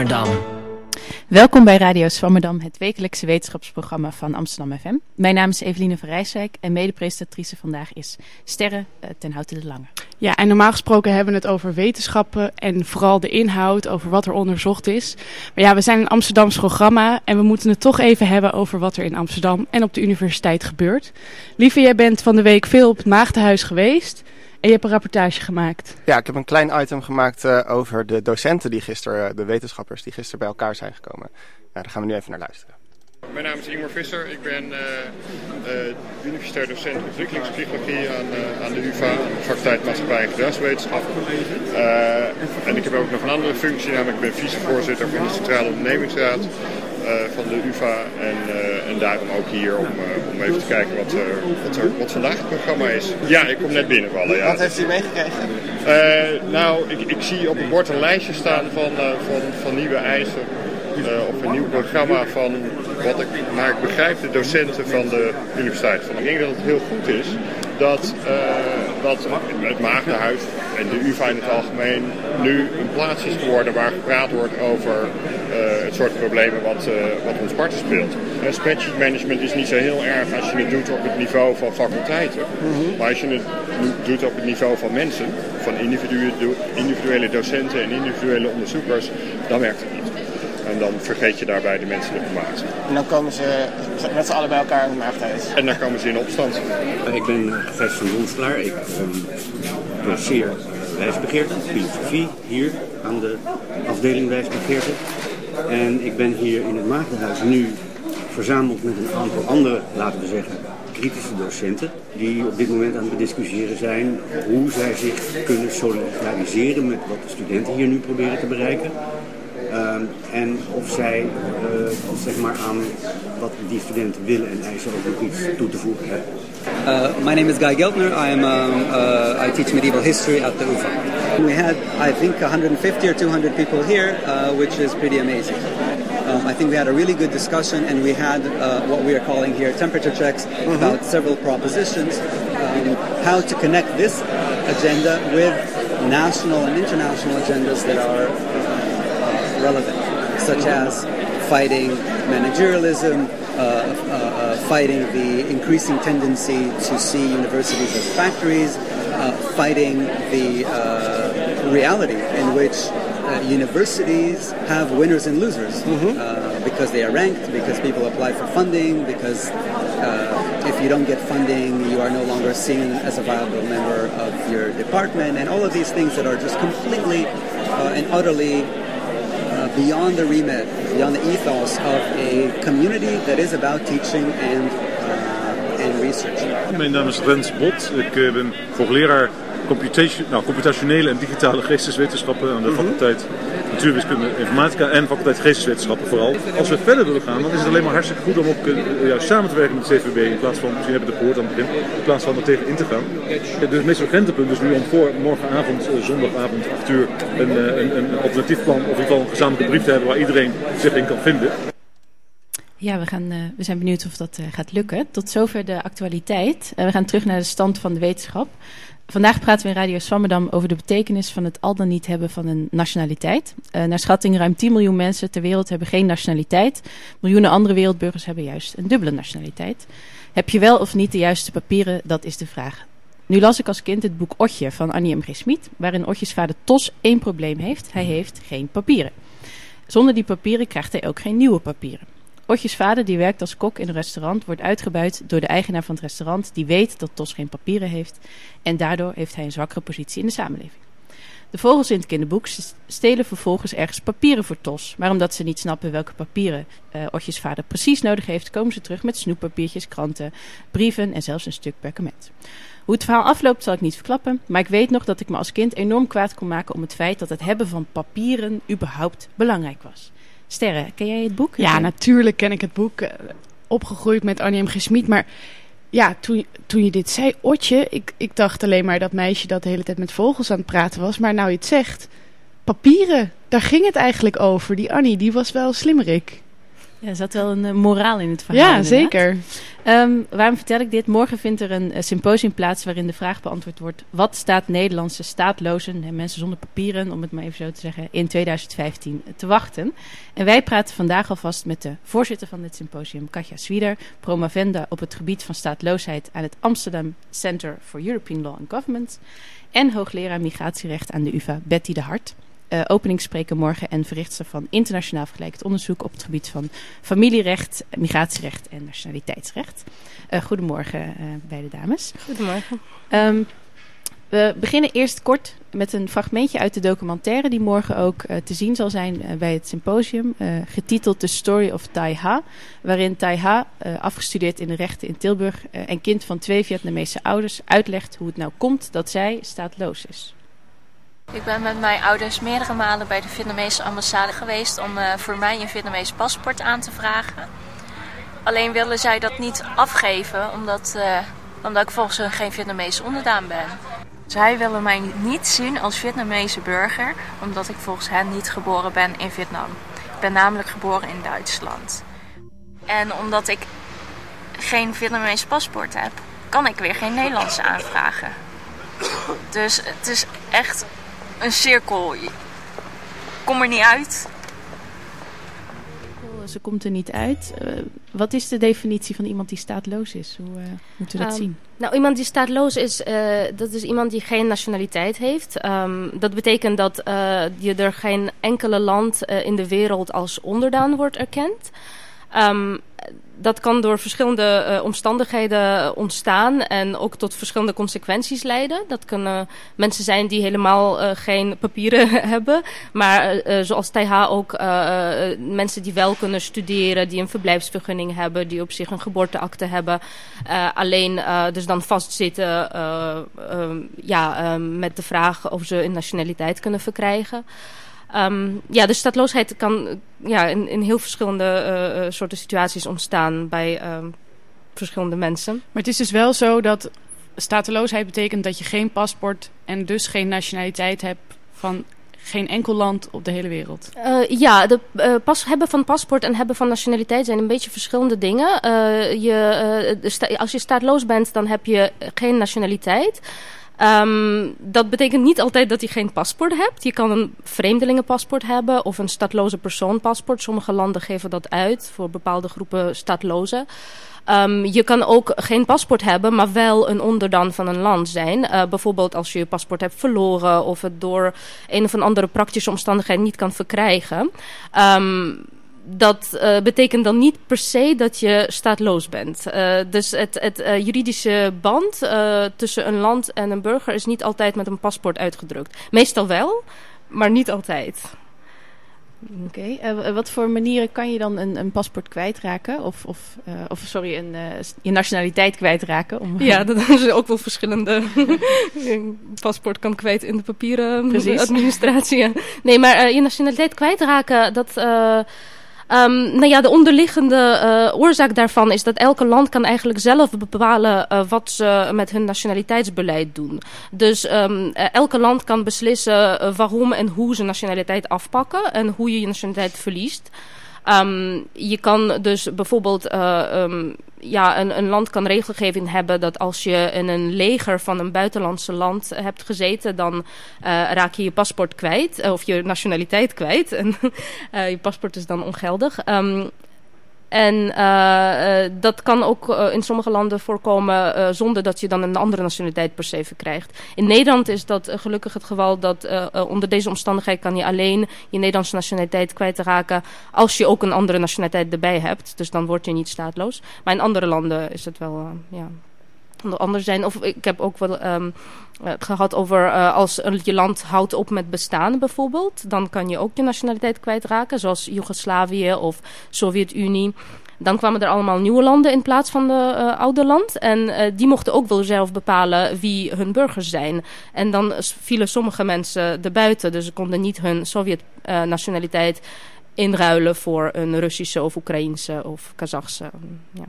Swammerdam. Welkom bij Radio Swammerdam, het wekelijkse wetenschapsprogramma van Amsterdam FM. Mijn naam is Eveline van Rijswijk en medepresentatrice vandaag is Sterre uh, ten Houten de Lange. Ja, en normaal gesproken hebben we het over wetenschappen en vooral de inhoud, over wat er onderzocht is. Maar ja, we zijn een Amsterdams programma en we moeten het toch even hebben over wat er in Amsterdam en op de universiteit gebeurt. Lieve, jij bent van de week veel op het Maagdenhuis geweest. En je hebt een rapportage gemaakt. Ja, ik heb een klein item gemaakt uh, over de docenten die gisteren, uh, de wetenschappers die gisteren bij elkaar zijn gekomen. Ja, daar gaan we nu even naar luisteren. Mijn naam is Ingmar Visser. Ik ben uh, universitair docent ontwikkelingspsychologie aan, aan de UvA, faculteit Maatschappij en Gedragswetenschappen. en ik heb ook nog een andere functie, namelijk ik ben vicevoorzitter van de Centrale Ondernemingsraad. Uh, van de UvA en, uh, en daarom ook hier om, uh, om even te kijken wat, wat, er, wat vandaag het programma is. Ja, ik kom net binnenvallen. Ja. Wat heeft u meegekregen? nou, ik, ik zie op het bord een lijstje staan van, van, van nieuwe eisen of een nieuw programma van wat ik, naar ik begrijp, de docenten van de universiteit. Van. Ik denk dat het heel goed is dat, uh, dat het Maagdenhuis en de UvA in het algemeen nu een plaats is geworden waar gepraat wordt over uh, het soort problemen wat, uh, wat ons parten speelt. En spreadsheet management is niet zo heel erg als je het doet op het niveau van faculteiten. Mm -hmm. Maar als je het doet op het niveau van mensen, van individuele, individuele docenten en individuele onderzoekers, dan werkt het niet. En dan vergeet je daarbij de menselijke maat. En dan komen ze met z'n allen bij elkaar in de maagdhuis. En dan komen ze in opstand. Ik ben Gijs van Donslaar. Ik um, doseer wijsbegeerte, filosofie, hier aan de afdeling wijsbegeerte. En ik ben hier in het Maagdenhuis nu verzameld met een aantal andere, laten we zeggen, kritische docenten. Die op dit moment aan het discussiëren zijn hoe zij zich kunnen solidariseren met wat de studenten hier nu proberen te bereiken. Um, en of zij uh, zeg maar aan wat die studenten willen en eisen ook nog iets toe te voegen hebben. Uh, my name is Guy Geltner. I am um, uh, I teach medieval history at the UFA. We had I think 150 or 200 people here, uh, which is pretty amazing. Um, I think we had a really good discussion, and we had uh, what we are calling here temperature checks mm-hmm. about several propositions, um, how to connect this agenda with national and international agendas that are relevant, such as fighting managerialism, uh, uh, uh, fighting the increasing tendency to see universities as factories, uh, fighting the uh, reality in which uh, universities have winners and losers mm-hmm. because they are ranked, because people apply for funding, because if you don't get funding, you are no longer seen as a viable member of your department, and all of these things that are just completely and utterly beyond the remit, beyond the ethos of a community that is about teaching and, uh, and research. Mijn naam is Rens Bot. Ik uh, ben hoogleraar computation, nou, computationele en digitale geesteswetenschappen aan de mm -hmm. faculteit Natuurwiskunde Informatica en faculteit Geesteswetenschappen vooral. Als we verder willen gaan, dan is het alleen maar hartstikke goed om ook uh, juist samen te werken met de CVB in plaats van, misschien hebben we het gehoord aan het begin, in plaats van er tegen in te gaan. Dus het meest urgente punt is nu om voor morgenavond, uh, zondagavond, 8 uur, een, uh, een, een alternatief plan of in ieder geval een gezamenlijke brief te hebben waar iedereen zich in kan vinden. Ja, we, gaan, we zijn benieuwd of dat gaat lukken. Tot zover de actualiteit. We gaan terug naar de stand van de wetenschap. Vandaag praten we in Radio Swammerdam over de betekenis van het al dan niet hebben van een nationaliteit. Uh, naar schatting ruim 10 miljoen mensen ter wereld hebben geen nationaliteit. Miljoenen andere wereldburgers hebben juist een dubbele nationaliteit. Heb je wel of niet de juiste papieren? Dat is de vraag. Nu las ik als kind het boek Otje van Annie M. G. Smit, waarin Otjes vader Tos één probleem heeft. Hij heeft geen papieren. Zonder die papieren krijgt hij ook geen nieuwe papieren. Otjes vader, die werkt als kok in een restaurant, wordt uitgebuit door de eigenaar van het restaurant, die weet dat Tos geen papieren heeft. En daardoor heeft hij een zwakkere positie in de samenleving. De vogels in het kinderboek stelen vervolgens ergens papieren voor Tos. Maar omdat ze niet snappen welke papieren uh, Otjes vader precies nodig heeft, komen ze terug met snoeppapiertjes, kranten, brieven en zelfs een stuk perkament. Hoe het verhaal afloopt zal ik niet verklappen, maar ik weet nog dat ik me als kind enorm kwaad kon maken om het feit dat het hebben van papieren überhaupt belangrijk was. Sterren, ken jij het boek? Ja, natuurlijk ken ik het boek. Opgegroeid met Annie M. G. Maar ja, toen, toen je dit zei, Otje, ik, ik dacht alleen maar dat meisje dat de hele tijd met vogels aan het praten was. Maar nou je het zegt, papieren, daar ging het eigenlijk over. Die Annie, die was wel slimmerik. Ja, er zat wel een uh, moraal in het verhaal. Ja, inderdaad. zeker. Um, waarom vertel ik dit? Morgen vindt er een uh, symposium plaats waarin de vraag beantwoord wordt: wat staat Nederlandse staatlozen en mensen zonder papieren, om het maar even zo te zeggen, in 2015 te wachten? En wij praten vandaag alvast met de voorzitter van dit symposium, Katja Zwieder, promovenda op het gebied van staatloosheid aan het Amsterdam Center for European Law and Government, en hoogleraar migratierecht aan de UvA, Betty de Hart uh, openingsspreker morgen en verrichtster van internationaal vergelijkend onderzoek op het gebied van familierecht, migratierecht en nationaliteitsrecht. Uh, goedemorgen uh, beide dames. Goedemorgen. Um, we beginnen eerst kort met een fragmentje uit de documentaire die morgen ook uh, te zien zal zijn uh, bij het symposium, uh, getiteld The Story of Tai Ha, waarin Tai Ha, afgestudeerd in de rechten in Tilburg en kind van twee Vietnamese ouders, uitlegt hoe het nou komt dat zij staatloos is. Ik ben met mijn ouders meerdere malen bij de Vietnamese ambassade geweest om uh, voor mij een Vietnamees paspoort aan te vragen. Alleen willen zij dat niet afgeven omdat, uh, omdat ik volgens hun geen Vietnamese onderdaan ben. Zij willen mij niet zien als Vietnamese burger omdat ik volgens hen niet geboren ben in Vietnam. Ik ben namelijk geboren in Duitsland. En omdat ik geen Vietnamese paspoort heb, kan ik weer geen Nederlandse aanvragen. Dus het is echt een cirkel. Kom er niet uit. Ze komt er niet uit. Uh, wat is de definitie van iemand die staatloos is? Hoe uh, moeten we dat um, zien? Nou, iemand die staatloos is, uh, dat is iemand die geen nationaliteit heeft. Um, dat betekent dat je er geen enkele land in de wereld als onderdaan wordt erkend. Um, dat kan door verschillende uh, omstandigheden ontstaan en ook tot verschillende consequenties leiden. Dat kunnen mensen zijn die helemaal uh, geen papieren hebben, maar uh, zoals TH ook mensen die wel kunnen studeren, die een verblijfsvergunning hebben, die op zich een geboorteakte hebben, alleen dus dan vastzitten ja, met de vraag of ze een nationaliteit kunnen verkrijgen. Um, ja, de staatloosheid kan ja, in, in heel verschillende uh, soorten situaties ontstaan bij um, verschillende mensen. Maar het is dus wel zo dat stateloosheid betekent dat je geen paspoort en dus geen nationaliteit hebt van geen enkel land op de hele wereld. Uh, ja, de, uh, pas, hebben van paspoort en hebben van nationaliteit zijn een beetje verschillende dingen. Uh, je, als je staatloos bent, dan heb je geen nationaliteit. Um, dat betekent niet altijd dat je geen paspoort hebt. Je kan een vreemdelingenpaspoort hebben of een stadloze persoonpaspoort. Sommige landen geven dat uit voor bepaalde groepen stadlozen. Um, je kan ook geen paspoort hebben, maar wel een onderdan van een land zijn. Uh, bijvoorbeeld als je je paspoort hebt verloren of het door een of andere praktische omstandigheid niet kan verkrijgen. Um, dat uh, betekent dan niet per se dat je staatloos bent. Uh, dus het, het uh, juridische band tussen een land en een burger is niet altijd met een paspoort uitgedrukt. Meestal wel, maar niet altijd. Oké, okay. wat voor manieren kan je dan een, een paspoort kwijtraken? Of, of, of sorry, een, je nationaliteit kwijtraken? Om... Ja, dat is ook wel verschillende. een paspoort kan kwijt in de papieren Precies. administratie. Nee, maar je nationaliteit kwijtraken, dat... Um, nou ja, de onderliggende uh, oorzaak daarvan is dat elke land kan eigenlijk zelf bepalen uh, wat ze met hun nationaliteitsbeleid doen. Dus um, elke land kan beslissen waarom en hoe ze nationaliteit afpakken en hoe je je nationaliteit verliest. Um, je kan dus bijvoorbeeld uh, ja, een, een land kan regelgeving hebben dat als je in een leger van een buitenlandse land hebt gezeten, dan uh, raak je je paspoort kwijt of je nationaliteit kwijt. En uh, je paspoort is dan ongeldig. Um, en uh, dat kan ook uh, in sommige landen voorkomen zonder dat je dan een andere nationaliteit per se verkrijgt. In Nederland is dat gelukkig het geval dat onder deze omstandigheid kan je alleen je Nederlandse nationaliteit kwijtraken als je ook een andere nationaliteit erbij hebt. Dus dan word je niet staatloos. Maar in andere landen is het wel ja, anders zijn. Of ik heb ook wel um, het gehad over uh, als je land houdt op met bestaan bijvoorbeeld. Dan kan je ook je nationaliteit kwijtraken. Zoals Joegoslavië of Sovjet-Unie. Dan kwamen er allemaal nieuwe landen in plaats van de uh, oude land. En die mochten ook wel zelf bepalen wie hun burgers zijn. En dan vielen sommige mensen erbuiten. Dus ze konden niet hun Sovjet-nationaliteit inruilen voor een Russische of Oekraïnse of Kazachse. Ja.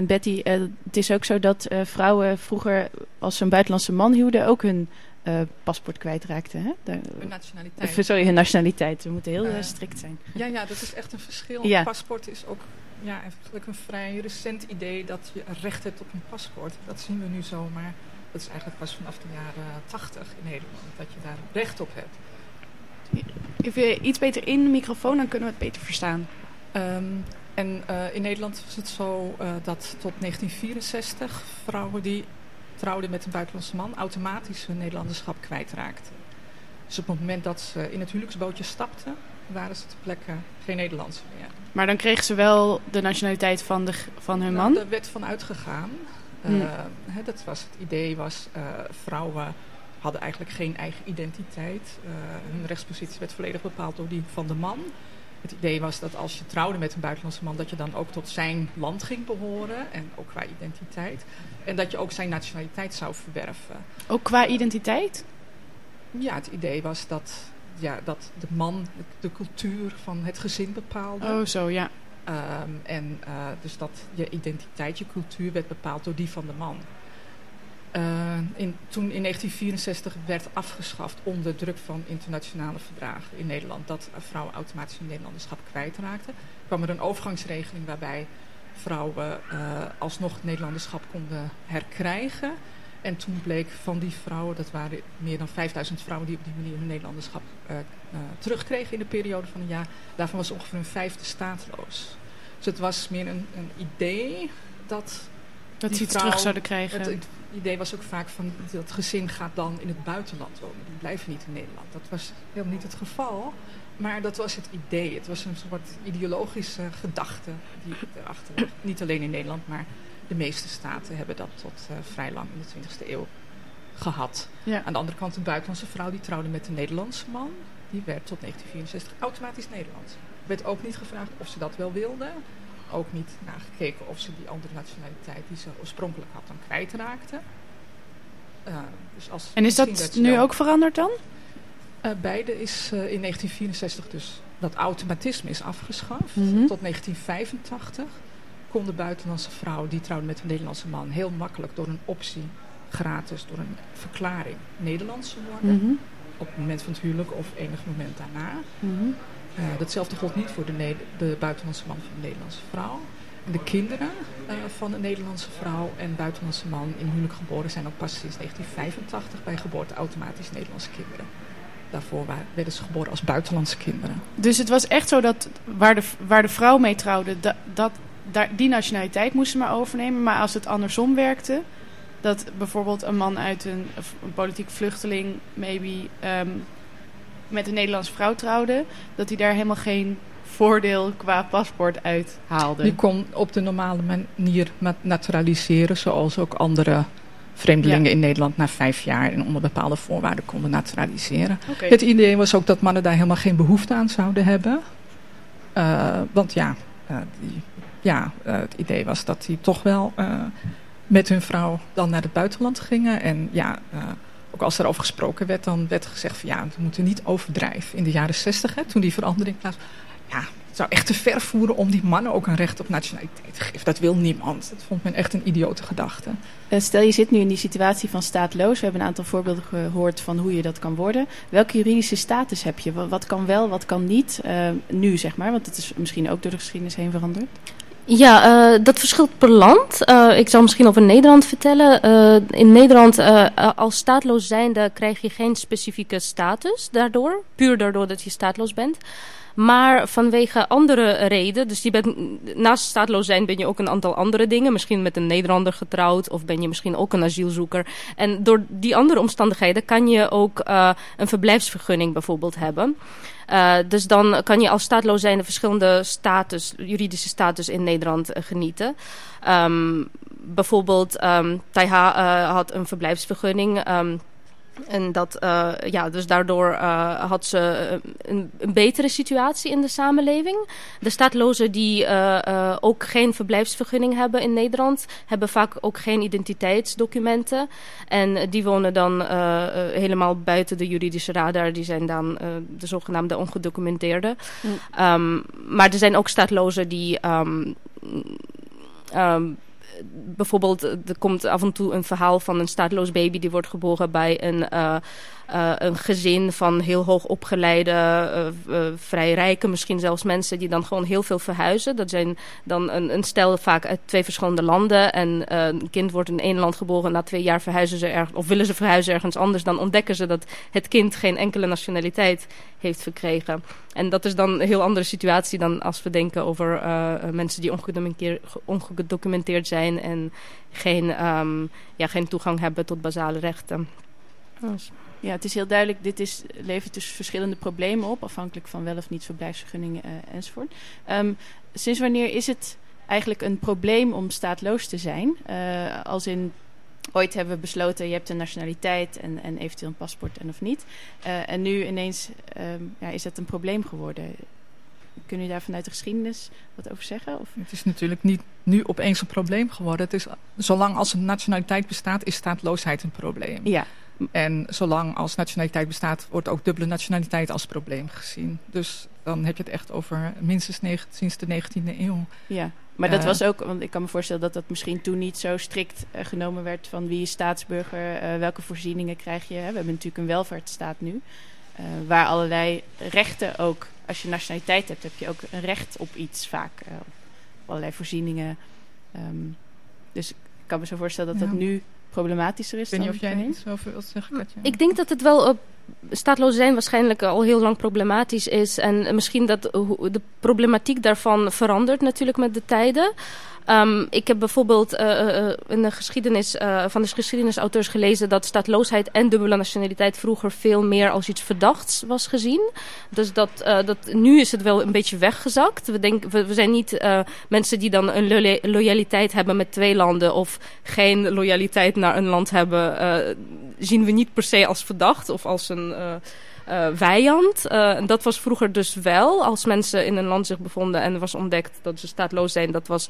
En Betty, uh, het is ook zo dat uh, vrouwen vroeger, als ze een buitenlandse man huwden, ook hun uh, paspoort kwijtraakten. Hè? Hun nationaliteit. sorry, hun nationaliteit. We moeten heel strikt zijn. Ja, ja, dat is echt een verschil. Ja. Een paspoort is ook ja, eigenlijk een vrij recent idee dat je recht hebt op een paspoort. Dat zien we nu zo, maar dat is eigenlijk pas vanaf de jaren tachtig in Nederland dat je daar recht op hebt. Even iets beter in de microfoon, dan kunnen we het beter verstaan. Um, en uh, in Nederland was het zo uh, dat tot 1964 vrouwen die trouwden met een buitenlandse man automatisch hun Nederlanderschap kwijtraakten. Dus op het moment dat ze in het huwelijksbootje stapten, waren ze ter plekke geen Nederlandse meer. Maar dan kregen ze wel de nationaliteit van, de, van hun nou, man? Daar werd van uitgegaan. Uh, hè, dat was het idee was, vrouwen hadden eigenlijk geen eigen identiteit. hun rechtspositie werd volledig bepaald door die van de man. Het idee was dat als je trouwde met een buitenlandse man, dat je dan ook tot zijn land ging behoren. En ook qua identiteit. En dat je ook zijn nationaliteit zou verwerven. Ook qua identiteit? Ja, het idee was dat, ja, dat de man de cultuur van het gezin bepaalde. Oh, zo, ja. Um, en uh, dus dat je identiteit, je cultuur werd bepaald door die van de man. Uh, in, toen in 1964 werd afgeschaft onder druk van internationale verdragen in Nederland dat vrouwen automatisch hun Nederlanderschap kwijtraakten, kwam er een overgangsregeling waarbij vrouwen uh, alsnog het Nederlanderschap konden herkrijgen. En toen bleek van die vrouwen, dat waren meer dan 5000 vrouwen die op die manier hun Nederlanderschap uh, terugkregen in de periode van een jaar, daarvan was ongeveer een vijfde staatloos. Dus het was meer een, een idee dat dat ze iets terug zouden krijgen. Het, het, idee was ook vaak van dat gezin gaat dan in het buitenland wonen. Die blijven niet in Nederland. Dat was helemaal niet het geval. Maar dat was het idee. Het was een soort ideologische gedachte die erachter. Niet alleen in Nederland, maar de meeste staten hebben dat tot uh, vrij lang in de 20e eeuw gehad. Ja. Aan de andere kant een buitenlandse vrouw die trouwde met een Nederlandse man. Die werd tot 1964 automatisch Nederlands. Werd ook niet gevraagd of ze dat wel wilde ook niet nagekeken of ze die andere nationaliteit die ze oorspronkelijk had dan kwijtraakte. Uh, dus als en is dat, nu ook veranderd dan? Uh, beide is uh, in 1964 dus dat automatisme is afgeschaft. Mm -hmm. Tot 1985 kon de buitenlandse vrouw die trouwde met een Nederlandse man heel makkelijk door een optie gratis door een verklaring Nederlandse worden. Mm -hmm. Op het moment van het huwelijk of enig moment daarna. Mm -hmm. Datzelfde gold niet voor de, de, buitenlandse man van de Nederlandse vrouw. De kinderen uh, van een Nederlandse vrouw en buitenlandse man in huwelijk geboren zijn ook pas sinds 1985 bij geboorte automatisch Nederlandse kinderen. Daarvoor werden ze geboren als buitenlandse kinderen. Dus het was echt zo dat waar de, waar de vrouw mee trouwde, dat, dat, daar, die nationaliteit moest ze maar overnemen. Maar als het andersom werkte, dat bijvoorbeeld een man uit een, politiek vluchteling, maybe... Um, met een Nederlandse vrouw trouwde, dat hij daar helemaal geen voordeel qua paspoort uit haalde. Die kon op de normale manier naturaliseren, zoals ook andere vreemdelingen ja. in Nederland na vijf jaar en onder bepaalde voorwaarden konden naturaliseren. Okay. Het idee was ook dat mannen daar helemaal geen behoefte aan zouden hebben. Uh, want ja, uh, die, ja uh, het idee was dat die toch wel met hun vrouw dan naar het buitenland gingen. En ja, als er over gesproken werd, dan werd gezegd van ja, we moeten niet overdrijven. In de jaren zestig, toen die verandering plaats ja, het zou echt te ver voeren om die mannen ook een recht op nationaliteit te geven. Dat wil niemand. Dat vond men echt een idiote gedachte. Uh, stel je zit nu in die situatie van staatloos. We hebben een aantal voorbeelden gehoord van hoe je dat kan worden. Welke juridische status heb je? Wat kan wel, wat kan niet? Uh, nu zeg maar, want het is misschien ook door de geschiedenis heen veranderd. Ja, uh, dat verschilt per land. Uh, ik zal misschien over Nederland vertellen. Uh, in Nederland, als staatloos zijnde, krijg je geen specifieke status daardoor. Puur daardoor dat je staatloos bent. Maar vanwege andere redenen, dus je bent, naast staatloos zijn ben je ook een aantal andere dingen. Misschien met een Nederlander getrouwd of ben je misschien ook een asielzoeker. En door die andere omstandigheden kan je ook uh, een verblijfsvergunning bijvoorbeeld hebben. Uh, dus dan kan je als staatloos zijnde verschillende status, juridische status in Nederland uh, genieten. Um, bijvoorbeeld, um, Taiha had een verblijfsvergunning. Um, en dat, uh, ja, dus daardoor uh, had ze een, een, betere situatie in de samenleving. De staatlozen die uh, ook geen verblijfsvergunning hebben in Nederland, hebben vaak ook geen identiteitsdocumenten. En die wonen dan helemaal buiten de juridische radar. Die zijn dan de zogenaamde ongedocumenteerde. Mm. Um, maar er zijn ook staatlozen die. Um, um, bijvoorbeeld, er komt af en toe een verhaal van een staatloos baby die wordt geboren bij een, uh, een gezin van heel hoog opgeleide, uh, vrij rijke, misschien zelfs mensen die dan gewoon heel veel verhuizen. Dat zijn dan een, een stel vaak uit twee verschillende landen. En een kind wordt in één land geboren, na twee jaar verhuizen ze ergens, of willen ze verhuizen ergens anders. Dan ontdekken ze dat het kind geen enkele nationaliteit heeft verkregen. En dat is dan een heel andere situatie dan als we denken over mensen die ongedocumenteerd, zijn en geen, um, ja, geen toegang hebben tot basale rechten. Dus. Ja, het is heel duidelijk, dit is, levert dus verschillende problemen op, afhankelijk van wel of niet verblijfsvergunningen uh, enzovoort. Um, sinds wanneer is het eigenlijk een probleem om staatloos te zijn? Uh, als in, ooit hebben we besloten, je hebt een nationaliteit en, en eventueel een paspoort en of niet. Uh, en nu ineens um, ja, is dat een probleem geworden. Kunnen u daar vanuit de geschiedenis wat over zeggen? Of? Het is natuurlijk niet nu opeens een probleem geworden. Het is, zolang als een nationaliteit bestaat, is staatloosheid een probleem. Ja. En zolang als nationaliteit bestaat, wordt ook dubbele nationaliteit als probleem gezien. Dus dan heb je het echt over minstens sinds de 19e eeuw. Ja, maar dat uh, was ook, want ik kan me voorstellen dat dat misschien toen niet zo strikt uh, genomen werd van wie is staatsburger, uh, welke voorzieningen krijg je. Hè? We hebben natuurlijk een welvaartsstaat nu, waar allerlei rechten ook, als je nationaliteit hebt, heb je ook een recht op iets vaak, op allerlei voorzieningen. Um, dus ik kan me zo voorstellen dat ja. dat nu problematischer is. Ik weet niet of jij niet zoveel wilt zeggen, Katja. Ik denk dat het wel uh, staatloos zijn waarschijnlijk al heel lang problematisch is. En misschien dat de problematiek daarvan verandert natuurlijk met de tijden. Um, ik heb bijvoorbeeld uh, in de geschiedenis, van de geschiedenisauteurs gelezen dat staatloosheid en dubbele nationaliteit vroeger veel meer als iets verdachts was gezien. Dus dat, dat nu is het wel een beetje weggezakt. We, denk, we, zijn niet mensen die dan een lo loyaliteit hebben met twee landen of geen loyaliteit naar een land hebben, zien we niet per se als verdacht of als een uh, vijand. Uh, dat was vroeger dus wel. Als mensen in een land zich bevonden en was ontdekt dat ze staatloos zijn, dat was,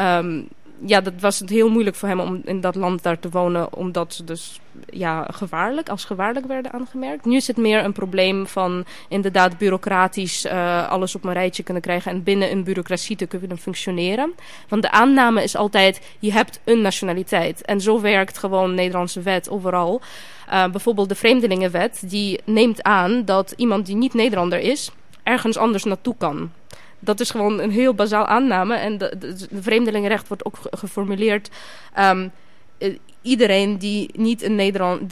um, ja, dat was het heel moeilijk voor hem om in dat land daar te wonen, omdat ze dus ja, gevaarlijk, als gevaarlijk werden aangemerkt. Nu is het meer een probleem van inderdaad bureaucratisch uh, alles op een rijtje kunnen krijgen en binnen een bureaucratie te kunnen functioneren. Want de aanname is altijd, je hebt een nationaliteit. En zo werkt gewoon Nederlandse wet overal. Uh, bijvoorbeeld de Vreemdelingenwet, die neemt aan dat iemand die niet Nederlander is, ergens anders naartoe kan. Dat is gewoon een heel bazaal aanname. En de, de, de vreemdelingenrecht wordt ook geformuleerd. Um, iedereen die niet een,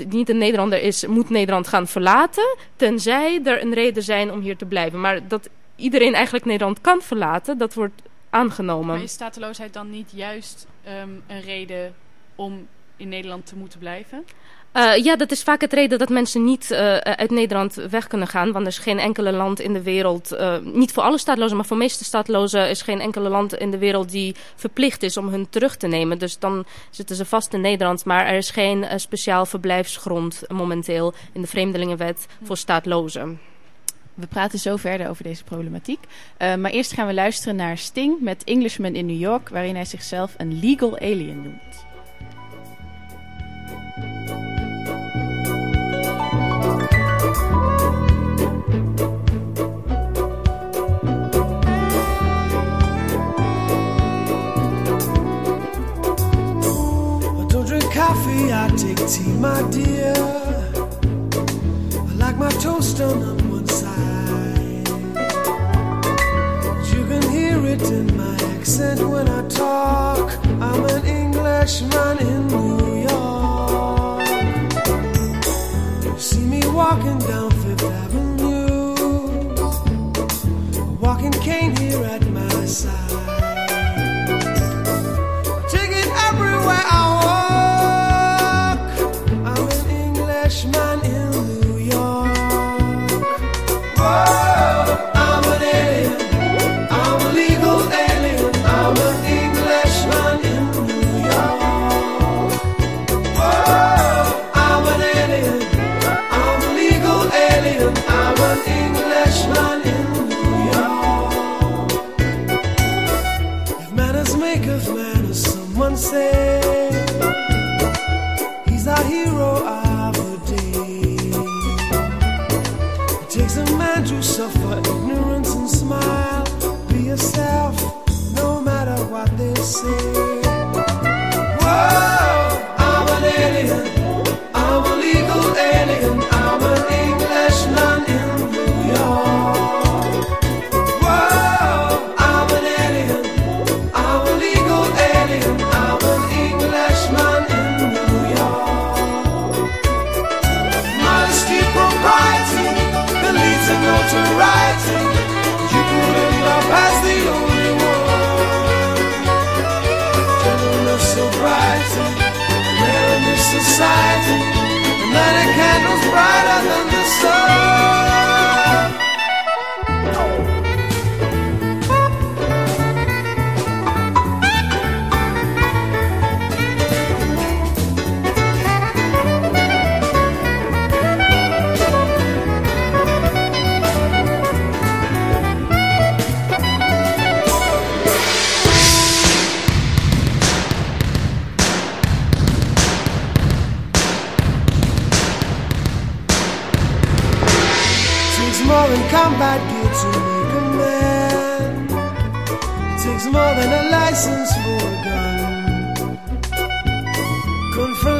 niet een Nederlander is, moet Nederland gaan verlaten. Tenzij er een reden zijn om hier te blijven. Maar dat iedereen eigenlijk Nederland kan verlaten, dat wordt aangenomen. Maar is stateloosheid dan niet juist um, een reden om in Nederland te moeten blijven? Uh, ja, dat is vaak het reden dat mensen niet uh, uit Nederland weg kunnen gaan. Want er is geen enkele land in de wereld, uh, niet voor alle staatlozen, maar voor de meeste staatlozen is geen enkele land in de wereld die verplicht is om hun terug te nemen. Dus dan zitten ze vast in Nederland. Maar er is geen speciaal verblijfsgrond momenteel in de Vreemdelingenwet voor staatlozen. We praten zo verder over deze problematiek. Maar eerst gaan we luisteren naar Sting met Englishman in New York, waarin hij zichzelf een legal alien noemt. When I talk. I'm an Englishman in New York. Walking down Fifth Avenue, a walking cane here at my side.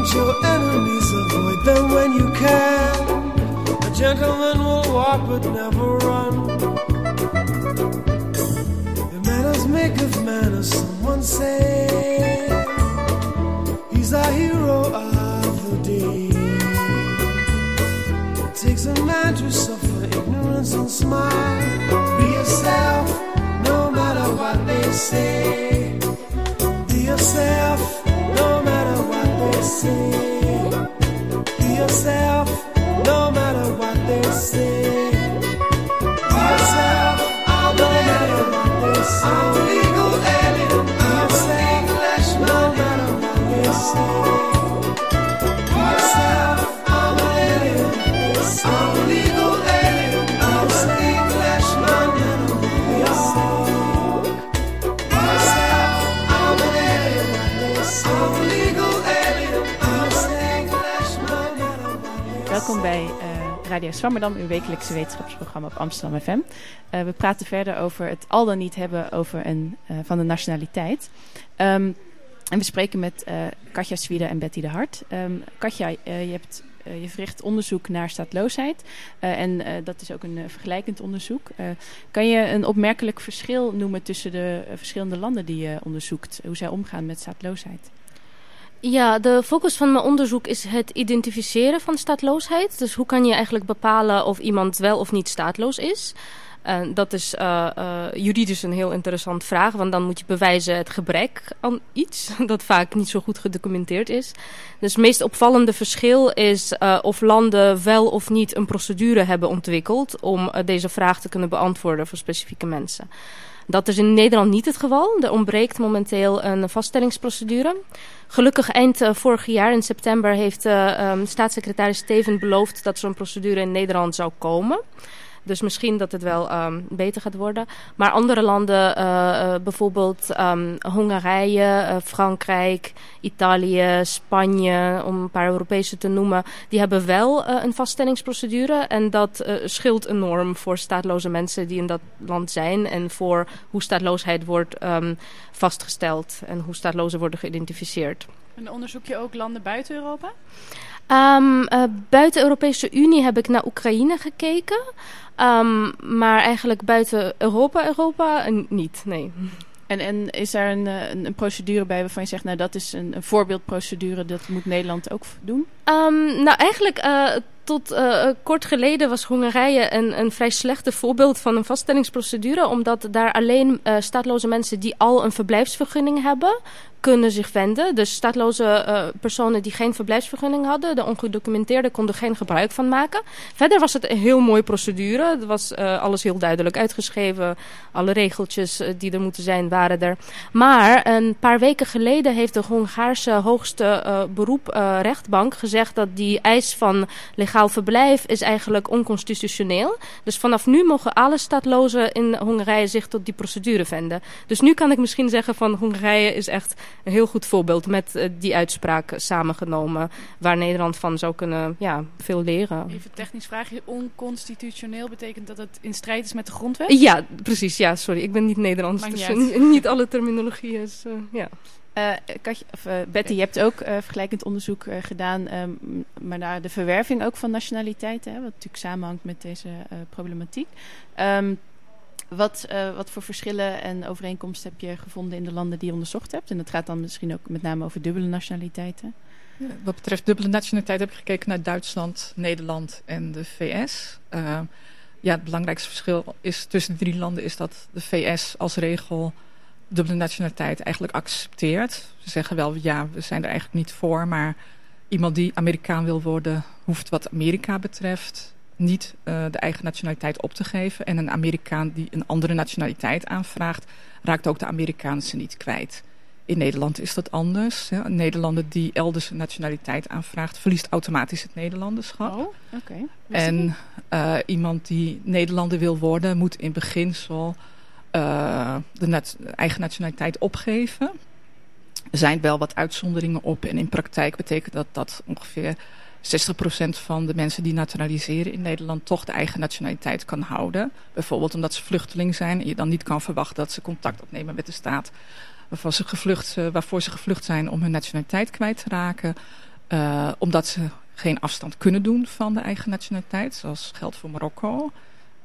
Confront your enemies, avoid them when you can. A gentleman will walk but never run. The manners make of manners, someone say. He's a hero of the day. It takes a man to suffer ignorance and smile. Be yourself, no matter what they say. Be yourself, você. E o céu Welkom bij eh, Radio Swammerdam, uw wekelijkse wetenschapsprogramma op Amsterdam FM. Eh, we praten verder over het al dan niet hebben over een, eh, van de nationaliteit. Ehm, en we spreken met Katja Zwiede en Betty de Hart. Ehm, Katja, je, hebt, je verricht onderzoek naar staatloosheid. En dat is ook een vergelijkend onderzoek. Kan je een opmerkelijk verschil noemen tussen de verschillende landen die je onderzoekt? Hoe zij omgaan met staatloosheid? Ja, de focus van mijn onderzoek is het identificeren van staatloosheid. Dus hoe kan je eigenlijk bepalen of iemand wel of niet staatloos is? En dat is uh, uh, juridisch een heel interessant vraag, want dan moet je bewijzen het gebrek aan iets dat vaak niet zo goed gedocumenteerd is. Dus het meest opvallende verschil is uh, of landen wel of niet een procedure hebben ontwikkeld om deze vraag te kunnen beantwoorden voor specifieke mensen. Dat is in Nederland niet het geval. Er ontbreekt momenteel een vaststellingsprocedure. Gelukkig eind uh, vorig jaar in september heeft um, staatssecretaris Steven beloofd dat zo'n procedure in Nederland zou komen. Dus misschien dat het wel um, beter gaat worden. Maar andere landen, uh, uh, bijvoorbeeld um, Hongarije, uh, Frankrijk, Italië, Spanje, om een paar Europese te noemen, die hebben wel een vaststellingsprocedure. En dat scheelt enorm voor staatloze mensen die in dat land zijn en voor hoe staatloosheid wordt um, vastgesteld en hoe staatlozen worden geïdentificeerd. En onderzoek je ook landen buiten Europa? Um, uh, buiten Europese Unie heb ik naar Oekraïne gekeken. Um, maar eigenlijk buiten Europa, Europa uh, niet, nee. En, en is daar een, een, een, procedure bij waarvan je zegt, nou dat is een, een voorbeeldprocedure, dat moet Nederland ook doen? Um, nou eigenlijk uh, tot uh, kort geleden was Hongarije een, een vrij slechte voorbeeld van een vaststellingsprocedure, omdat daar alleen uh, staatloze mensen die al een verblijfsvergunning hebben, kunnen zich wenden. Dus staatloze uh, personen die geen verblijfsvergunning hadden, de ongedocumenteerden, konden geen gebruik van maken. Verder was het een heel mooie procedure. Er was uh, alles heel duidelijk uitgeschreven. Alle regeltjes uh, die er moeten zijn, waren er. Maar een paar weken geleden heeft de Hongaarse hoogste beroep rechtbank gezegd dat die eis van legaal verblijf is eigenlijk onconstitutioneel. Dus vanaf nu mogen alle staatlozen in Hongarije zich tot die procedure wenden. Dus nu kan ik misschien zeggen van Hongarije is echt een heel goed voorbeeld met uh, die uitspraak samengenomen. Waar Nederland van zou kunnen ja, veel leren. Even technisch vraagje. Onconstitutioneel betekent dat het in strijd is met de grondwet? Ja, precies. Ja, sorry. Ik ben niet Nederlands. Dus niet, niet alle terminologie is... Uh, ja. Uh, Katje, of, uh, Betty, je hebt ook uh, vergelijkend onderzoek gedaan, um, maar naar de verwerving ook van nationaliteiten, hè, wat natuurlijk samenhangt met deze problematiek. Um, wat, uh, wat voor verschillen en overeenkomsten heb je gevonden in de landen die je onderzocht hebt? En dat gaat dan misschien ook met name over dubbele nationaliteiten. Ja, wat betreft dubbele nationaliteit heb ik gekeken naar Duitsland, Nederland en de VS. Uh, ja, het belangrijkste verschil is tussen de drie landen is dat de VS als regel dubbele nationaliteit eigenlijk accepteert. Ze zeggen wel, ja, we zijn er eigenlijk niet voor, maar iemand die Amerikaan wil worden, hoeft wat Amerika betreft niet uh, de eigen nationaliteit op te geven. En een Amerikaan die een andere nationaliteit aanvraagt, raakt ook de Amerikaanse niet kwijt. In Nederland is dat anders. Hè. Een Nederlander die elders een nationaliteit aanvraagt, verliest automatisch het Nederlanderschap. Oh, okay. En uh, iemand die Nederlander wil worden, moet in beginsel uh, de nat eigen nationaliteit opgeven. Er zijn wel wat uitzonderingen op en in praktijk betekent dat dat ongeveer 60% van de mensen die naturaliseren in Nederland toch de eigen nationaliteit kan houden. Bijvoorbeeld omdat ze vluchteling zijn en je dan niet kan verwachten dat ze contact opnemen met de staat ze gevlucht, waarvoor ze gevlucht zijn om hun nationaliteit kwijt te raken. Uh, omdat ze geen afstand kunnen doen van de eigen nationaliteit, zoals geldt voor Marokko.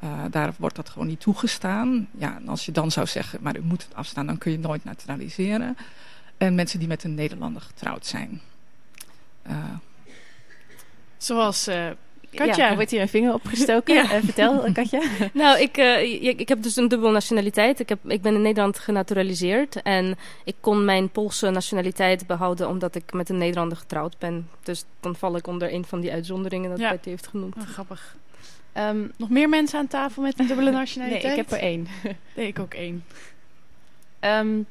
Uh, daar wordt dat gewoon niet toegestaan. Ja, en als je dan zou zeggen, maar u moet het afstaan, dan kun je nooit naturaliseren. En mensen die met een Nederlander getrouwd zijn. Uh, Zoals uh, Katja. Ja, er wordt hier een vinger opgestoken. ja. vertel, Katja. nou, ik, ik, ik, heb dus een dubbele nationaliteit. Ik, heb, ik ben in Nederland genaturaliseerd. En ik kon mijn Poolse nationaliteit behouden omdat ik met een Nederlander getrouwd ben. Dus dan val ik onder een van die uitzonderingen dat ja. Betty heeft genoemd. Oh, grappig. Um, nog meer mensen aan tafel met een dubbele nationaliteit? nee, ik heb er één. nee, ik ook één. Um,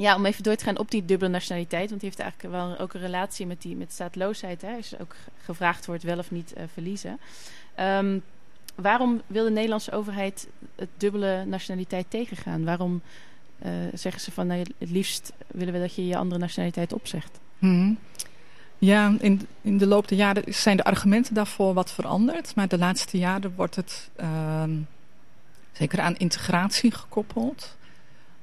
ja, om even door te gaan op die dubbele nationaliteit. Want die heeft eigenlijk wel ook een relatie met, die, met staatloosheid. Hè, ook gevraagd wordt wel of niet uh, verliezen. Um, waarom wil de Nederlandse overheid het dubbele nationaliteit tegengaan? Waarom uh, zeggen ze van nou, het liefst willen we dat je je andere nationaliteit opzegt? Hmm. Ja, in, in de loop der jaren zijn de argumenten daarvoor wat veranderd. Maar de laatste jaren wordt het uh, zeker aan integratie gekoppeld.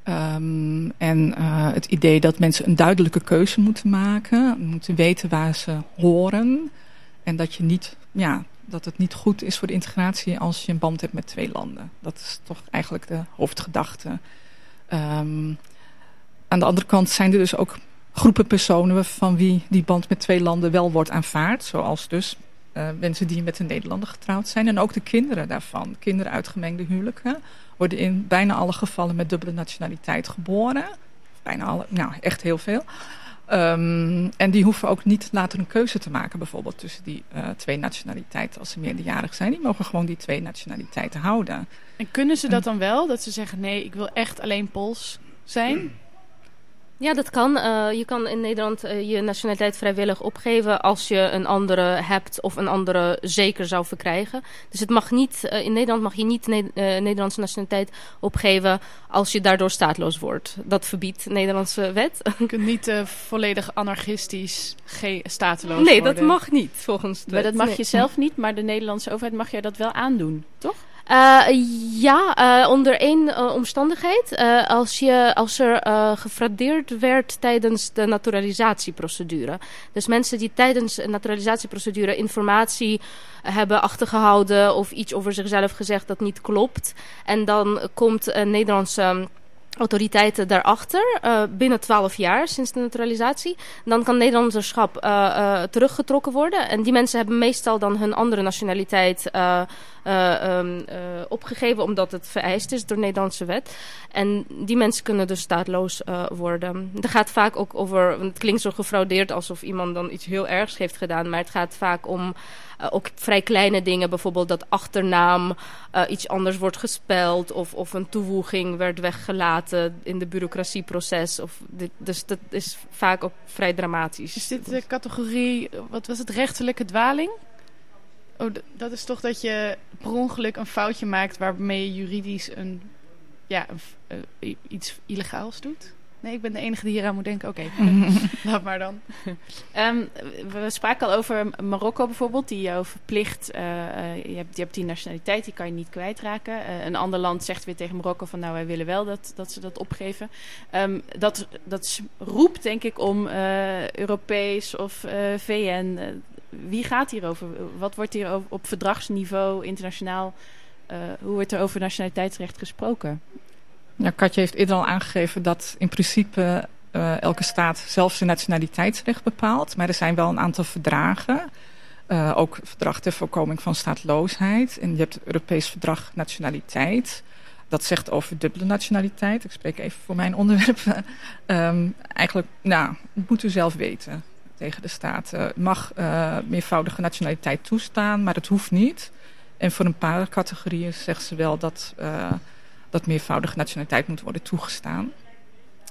Um, en uh, het idee dat mensen een duidelijke keuze moeten maken. Moeten weten waar ze horen. En dat, je niet, ja, dat het niet goed is voor de integratie als je een band hebt met twee landen. Dat is toch eigenlijk de hoofdgedachte. Um, aan de andere kant zijn er dus ook groepen personen van wie die band met twee landen wel wordt aanvaard. Zoals dus uh, mensen die met een Nederlander getrouwd zijn. En ook de kinderen daarvan. Kinderen uit gemengde huwelijken worden in bijna alle gevallen met dubbele nationaliteit geboren. Bijna alle, nou echt heel veel. Um, en die hoeven ook niet later een keuze te maken, bijvoorbeeld tussen die uh, twee nationaliteiten als ze meerderjarig zijn. Die mogen gewoon die twee nationaliteiten houden. En kunnen ze dat dan wel? Dat ze zeggen: nee, ik wil echt alleen Pools zijn? Ja, dat kan. Uh, je kan in Nederland uh, je nationaliteit vrijwillig opgeven als je een andere hebt of een andere zeker zou verkrijgen. Dus het mag niet, uh, in Nederland mag je niet ne Nederlandse nationaliteit opgeven als je daardoor staatloos wordt. Dat verbiedt de Nederlandse wet. Je kunt niet volledig anarchistisch stateloos nee, worden. Nee, dat mag niet volgens de wet. Maar dat mag je zelf niet, maar de Nederlandse overheid mag jij dat wel aandoen, toch? Uh, ja, uh, onder één uh, omstandigheid. als, je, als er gefraudeerd werd tijdens de naturalisatieprocedure. Dus mensen die tijdens de naturalisatieprocedure informatie hebben achtergehouden of iets over zichzelf gezegd dat niet klopt. En dan komt een Nederlandse autoriteiten daarachter uh, binnen 12 jaar sinds de naturalisatie. Dan kan Nederlanderschap uh, uh, teruggetrokken worden. En die mensen hebben meestal dan hun andere nationaliteit um, opgegeven omdat het vereist is door Nederlandse wet. En die mensen kunnen dus staatloos worden. Het gaat vaak ook over, het klinkt zo gefraudeerd alsof iemand dan iets heel ergs heeft gedaan, maar het gaat vaak om uh, ook vrij kleine dingen, bijvoorbeeld dat achternaam uh, iets anders wordt gespeld of, of een toevoeging werd weggelaten in de bureaucratieproces. Of dus dat is vaak ook vrij dramatisch. Is dit de categorie, wat was het, rechterlijke dwaling? Oh, dat is toch dat je per ongeluk een foutje maakt waarmee je juridisch een, ja, uh, iets illegaals doet? Nee, ik ben de enige die hier aan moet denken. Oké, okay. laat maar dan. um, we spraken al over Marokko bijvoorbeeld, die jou verplicht... Uh, je, hebt, je hebt die nationaliteit, die kan je niet kwijtraken. Uh, een ander land zegt weer tegen Marokko van... nou, wij willen wel dat, dat ze dat opgeven. Um, dat, dat roept denk ik om uh, Europees of VN. wie gaat hierover? Wat wordt hier op verdragsniveau, internationaal... hoe wordt er over nationaliteitsrecht gesproken? Ja, Katje heeft eerder al aangegeven dat in principe uh, elke staat zelf zijn nationaliteitsrecht bepaalt. Maar er zijn wel een aantal verdragen. Uh, ook verdrag ter voorkoming van staatloosheid. En je hebt het Europees Verdrag Nationaliteit. Dat zegt over dubbele nationaliteit. Ik spreek even voor mijn onderwerp. um, eigenlijk, nou, moet u zelf weten tegen de staat. Uh, mag meervoudige nationaliteit toestaan, maar het hoeft niet. En voor een paar categorieën zegt ze wel dat... Dat meervoudige nationaliteit moet worden toegestaan.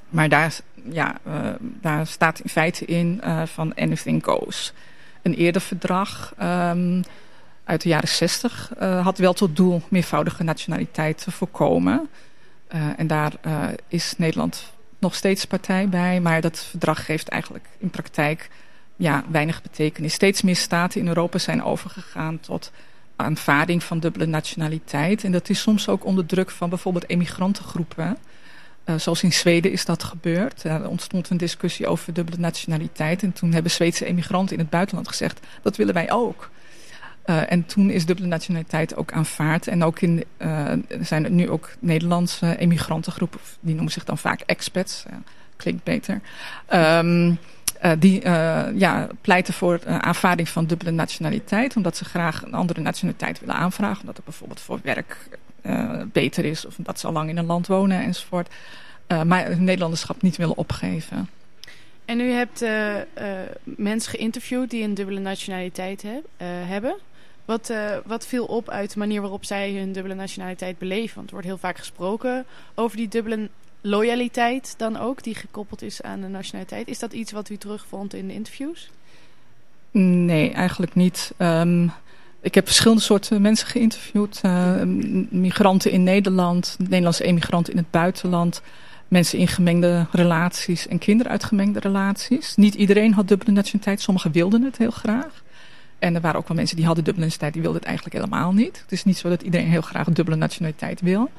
Maar daar, ja, uh, daar staat in feite in uh, van anything goes. Een eerder verdrag um, uit de jaren 60 uh, had wel tot doel meervoudige nationaliteit te voorkomen. en daar is Nederland nog steeds partij bij. Maar dat verdrag geeft eigenlijk in praktijk ja, weinig betekenis. Steeds meer staten in Europa zijn overgegaan tot aanvaarding van dubbele nationaliteit. En dat is soms ook onder druk van bijvoorbeeld emigrantengroepen. Uh, zoals in Zweden is dat gebeurd. Uh, er ontstond een discussie over dubbele nationaliteit. En toen hebben Zweedse emigranten in het buitenland gezegd... dat willen wij ook. Uh, en toen is dubbele nationaliteit ook aanvaard. En ook in, zijn er nu ook Nederlandse emigrantengroepen... die noemen zich dan vaak expats. klinkt beter. Um, uh, die uh, ja, pleiten voor uh, aanvaarding van dubbele nationaliteit. Omdat ze graag een andere nationaliteit willen aanvragen. Omdat het bijvoorbeeld voor werk beter is. Of omdat ze al lang in een land wonen enzovoort. maar het Nederlanderschap niet willen opgeven. En u hebt mensen geïnterviewd die een dubbele nationaliteit he hebben. Wat, wat viel op uit de manier waarop zij hun dubbele nationaliteit beleven? Want er wordt heel vaak gesproken over die dubbele loyaliteit dan ook, die gekoppeld is aan de nationaliteit. Is dat iets wat u terugvond in de interviews? Nee, eigenlijk niet. Um, ik heb verschillende soorten mensen geïnterviewd. Uh, migranten in Nederland, Nederlandse emigranten in het buitenland... mensen in gemengde relaties en kinderen uit gemengde relaties. Niet iedereen had dubbele nationaliteit, sommigen wilden het heel graag. En er waren ook wel mensen die hadden dubbele nationaliteit, die wilden het eigenlijk helemaal niet. Het is niet zo dat iedereen heel graag dubbele nationaliteit wil...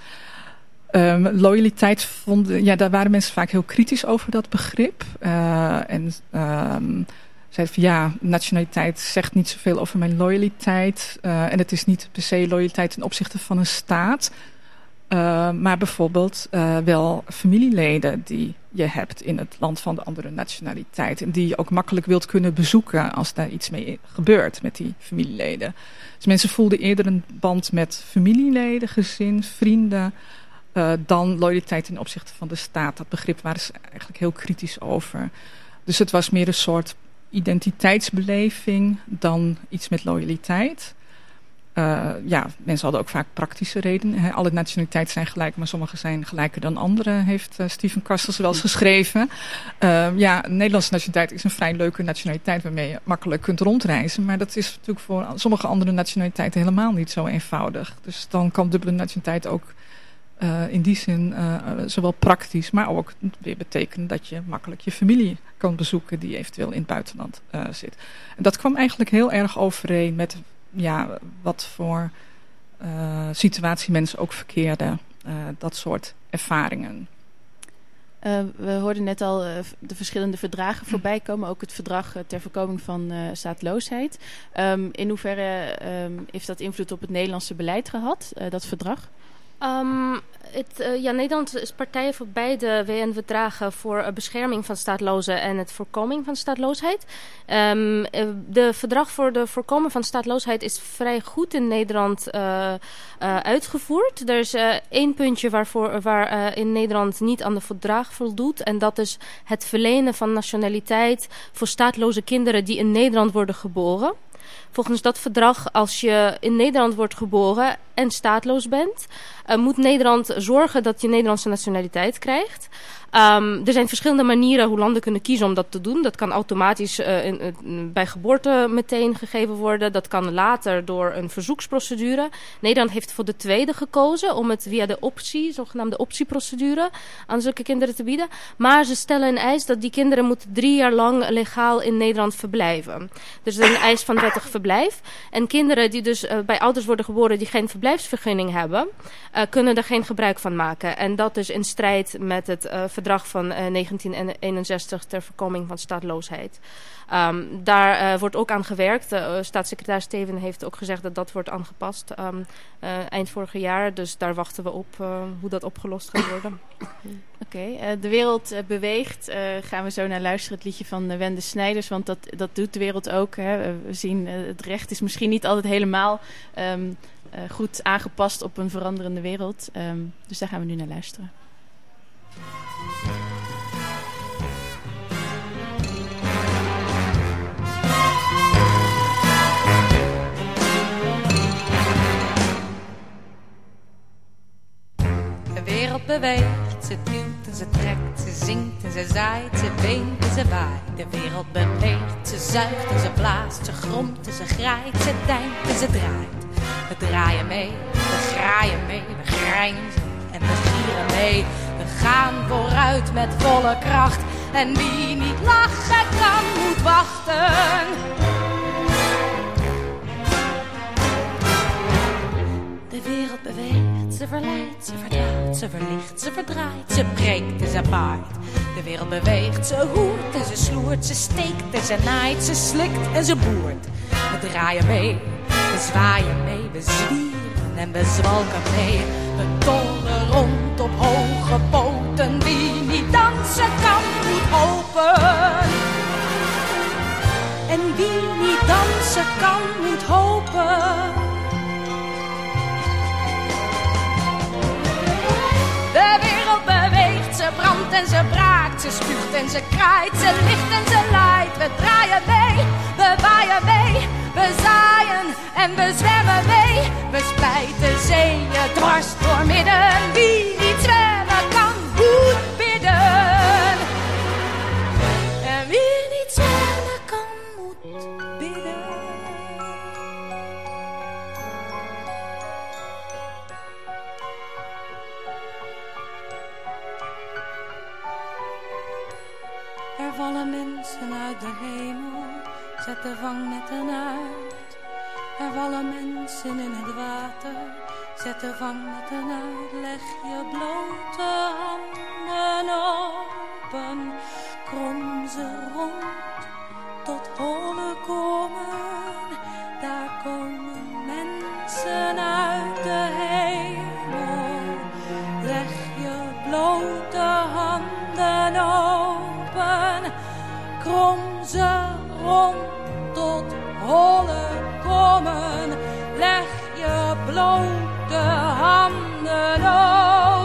Um, loyaliteit vonden, ja, daar waren mensen vaak heel kritisch over dat begrip. Uh, en um, zeiden van ja, nationaliteit zegt niet zoveel over mijn loyaliteit. Uh, en het is niet per se loyaliteit ten opzichte van een staat. Uh, maar bijvoorbeeld wel familieleden die je hebt in het land van de andere nationaliteit. En die je ook makkelijk wilt kunnen bezoeken als daar iets mee gebeurt met die familieleden. Dus mensen voelden eerder een band met familieleden, gezin, vrienden... Uh, dan loyaliteit ten opzichte van de staat. Dat begrip waren ze eigenlijk heel kritisch over. Dus het was meer een soort identiteitsbeleving dan iets met loyaliteit. Uh, ja, mensen hadden ook vaak praktische redenen. Alle nationaliteiten zijn gelijk, maar sommige zijn gelijker dan andere, heeft uh, Steven Kastels wel eens geschreven. Uh, ja, Nederlandse nationaliteit is een vrij leuke nationaliteit waarmee je makkelijk kunt rondreizen. Maar dat is natuurlijk voor sommige andere nationaliteiten helemaal niet zo eenvoudig. Dus dan kan dubbele nationaliteit ook uh, in die zin uh, zowel praktisch, maar ook weer betekenen dat je makkelijk je familie kan bezoeken die eventueel in het buitenland uh, zit. En dat kwam eigenlijk heel erg overeen met ja, wat voor situatie mensen ook verkeerden, dat soort ervaringen. we hoorden net al de verschillende verdragen voorbij komen. Ook het verdrag ter voorkoming van staatloosheid. Um, in hoeverre um, heeft dat invloed op het Nederlandse beleid gehad, dat verdrag? Um, het, uh, ja, Nederland is partij voor beide WN-verdragen voor uh, bescherming van staatlozen en het voorkoming van staatloosheid. Um, uh, de verdrag voor de voorkomen van staatloosheid is vrij goed in Nederland uitgevoerd. Er is één puntje waarvoor, waar in Nederland niet aan de verdrag voldoet. En dat is het verlenen van nationaliteit voor staatloze kinderen die in Nederland worden geboren. Volgens dat verdrag, als je in Nederland wordt geboren en staatloos bent, uh, moet Nederland zorgen dat je Nederlandse nationaliteit krijgt. Um, er zijn verschillende manieren hoe landen kunnen kiezen om dat te doen. Dat kan automatisch uh, in, in, bij geboorte meteen gegeven worden. Dat kan later door een verzoeksprocedure. Nederland heeft voor de tweede gekozen om het via de optie, zogenaamde optieprocedure, aan zulke kinderen te bieden. Maar ze stellen een eis dat die kinderen moeten drie jaar lang legaal in Nederland verblijven. Dus een eis van wettig verblijf. En kinderen die dus uh, bij ouders worden geboren die geen verblijfsvergunning hebben, uh, kunnen er geen gebruik van maken. En dat is in strijd met het verdrag van 1961 ter voorkoming van staatloosheid. Um, daar uh, wordt ook aan gewerkt. Uh, staatssecretaris Steven heeft ook gezegd dat dat wordt aangepast uh, eind vorig jaar. Dus daar wachten we op hoe dat opgelost gaat worden. Oké, de wereld beweegt. gaan we zo naar luisteren, het liedje van Wende Snijders. Want dat, dat doet de wereld ook. Hè. We zien, het recht is misschien niet altijd helemaal um, goed aangepast op een veranderende wereld. dus daar gaan we nu naar luisteren. De wereld beweegt, ze duwt en ze trekt, ze zingt en ze zaait, ze weent en ze waait. De wereld beweegt, ze zuigt en ze blaast, ze gromt en ze graait, ze deint en ze draait. We draaien mee, we graaien mee, we grijnzen en we gieren mee. Gaan vooruit met volle kracht En wie niet lachen kan, moet wachten. De wereld beweegt, ze verleidt, ze verdwaalt, ze verlicht, ze verdraait, ze breekt en ze baait. De wereld beweegt, ze hoert en ze sloert, ze steekt en ze naait, ze slikt en ze boert. We draaien mee, we zwaaien mee, we zwieren en we zwalken mee. We tollen rond op hoge poten, wie niet dansen kan, moet hopen. En wie niet dansen kan, moet hopen. De wereld beweegt, ze brandt en ze braakt, ze spuugt en ze kraait, ze ligt en ze laait. We draaien mee, we waaien mee, we zaaien en we zwemmen mee. We splijten zeeën dwars door midden, wie niet zwemmen kan, moet bidden. En wie niet zwemmen kan, moet bidden. Er vallen mensen uit de hemel, zet de vangnetten uit. Er vallen mensen in het water, zet de vangnetten uit. Leg je blote handen open, krom ze rond tot holle komen. Daar komen mensen uit de hemel. Leg je blote handen open, krom ze rond holle komen. Leg je blote handen open,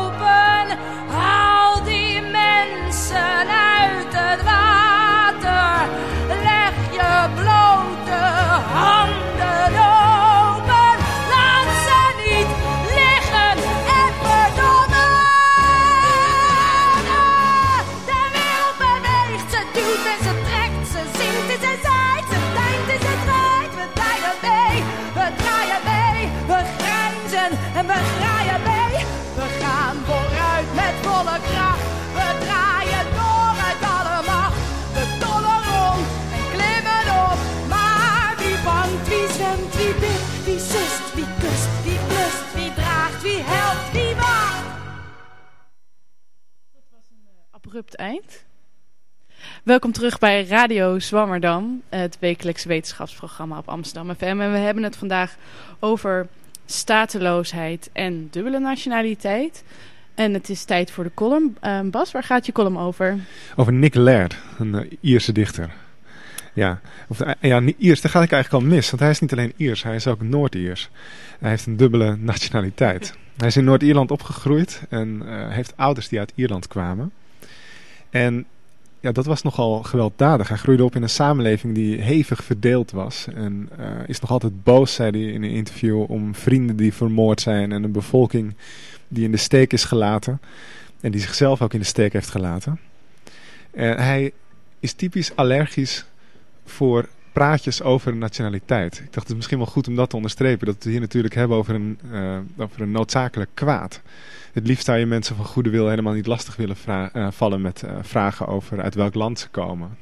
abrupt eind. Welkom terug bij Radio Zwammerdam, het wekelijkse wetenschapsprogramma op Amsterdam FM. En we hebben het vandaag over stateloosheid en dubbele nationaliteit. En het is tijd voor de column. Uh, Bas, waar gaat je column over? Over Nick Laird, een uh, Ierse dichter. Ja, of, uh, ja, Iers, daar ga ik eigenlijk al mis. Want hij is niet alleen Iers, hij is ook Noord-Iers. Hij heeft een dubbele nationaliteit. Hij is in Noord-Ierland opgegroeid en uh, heeft ouders die uit Ierland kwamen. En ja, dat was nogal gewelddadig. Hij groeide op in een samenleving die hevig verdeeld was. En uh, is nog altijd boos, zei hij in een interview, om vrienden die vermoord zijn. En een bevolking die in de steek is gelaten. En die zichzelf ook in de steek heeft gelaten. En hij is typisch allergisch voor praatjes over nationaliteit. Ik dacht het is misschien wel goed om dat te onderstrepen. Dat we hier natuurlijk hebben over een, uh, over een noodzakelijk kwaad. Het liefst zou je mensen van goede wil helemaal niet lastig willen uh, vallen met uh, vragen over uit welk land ze komen.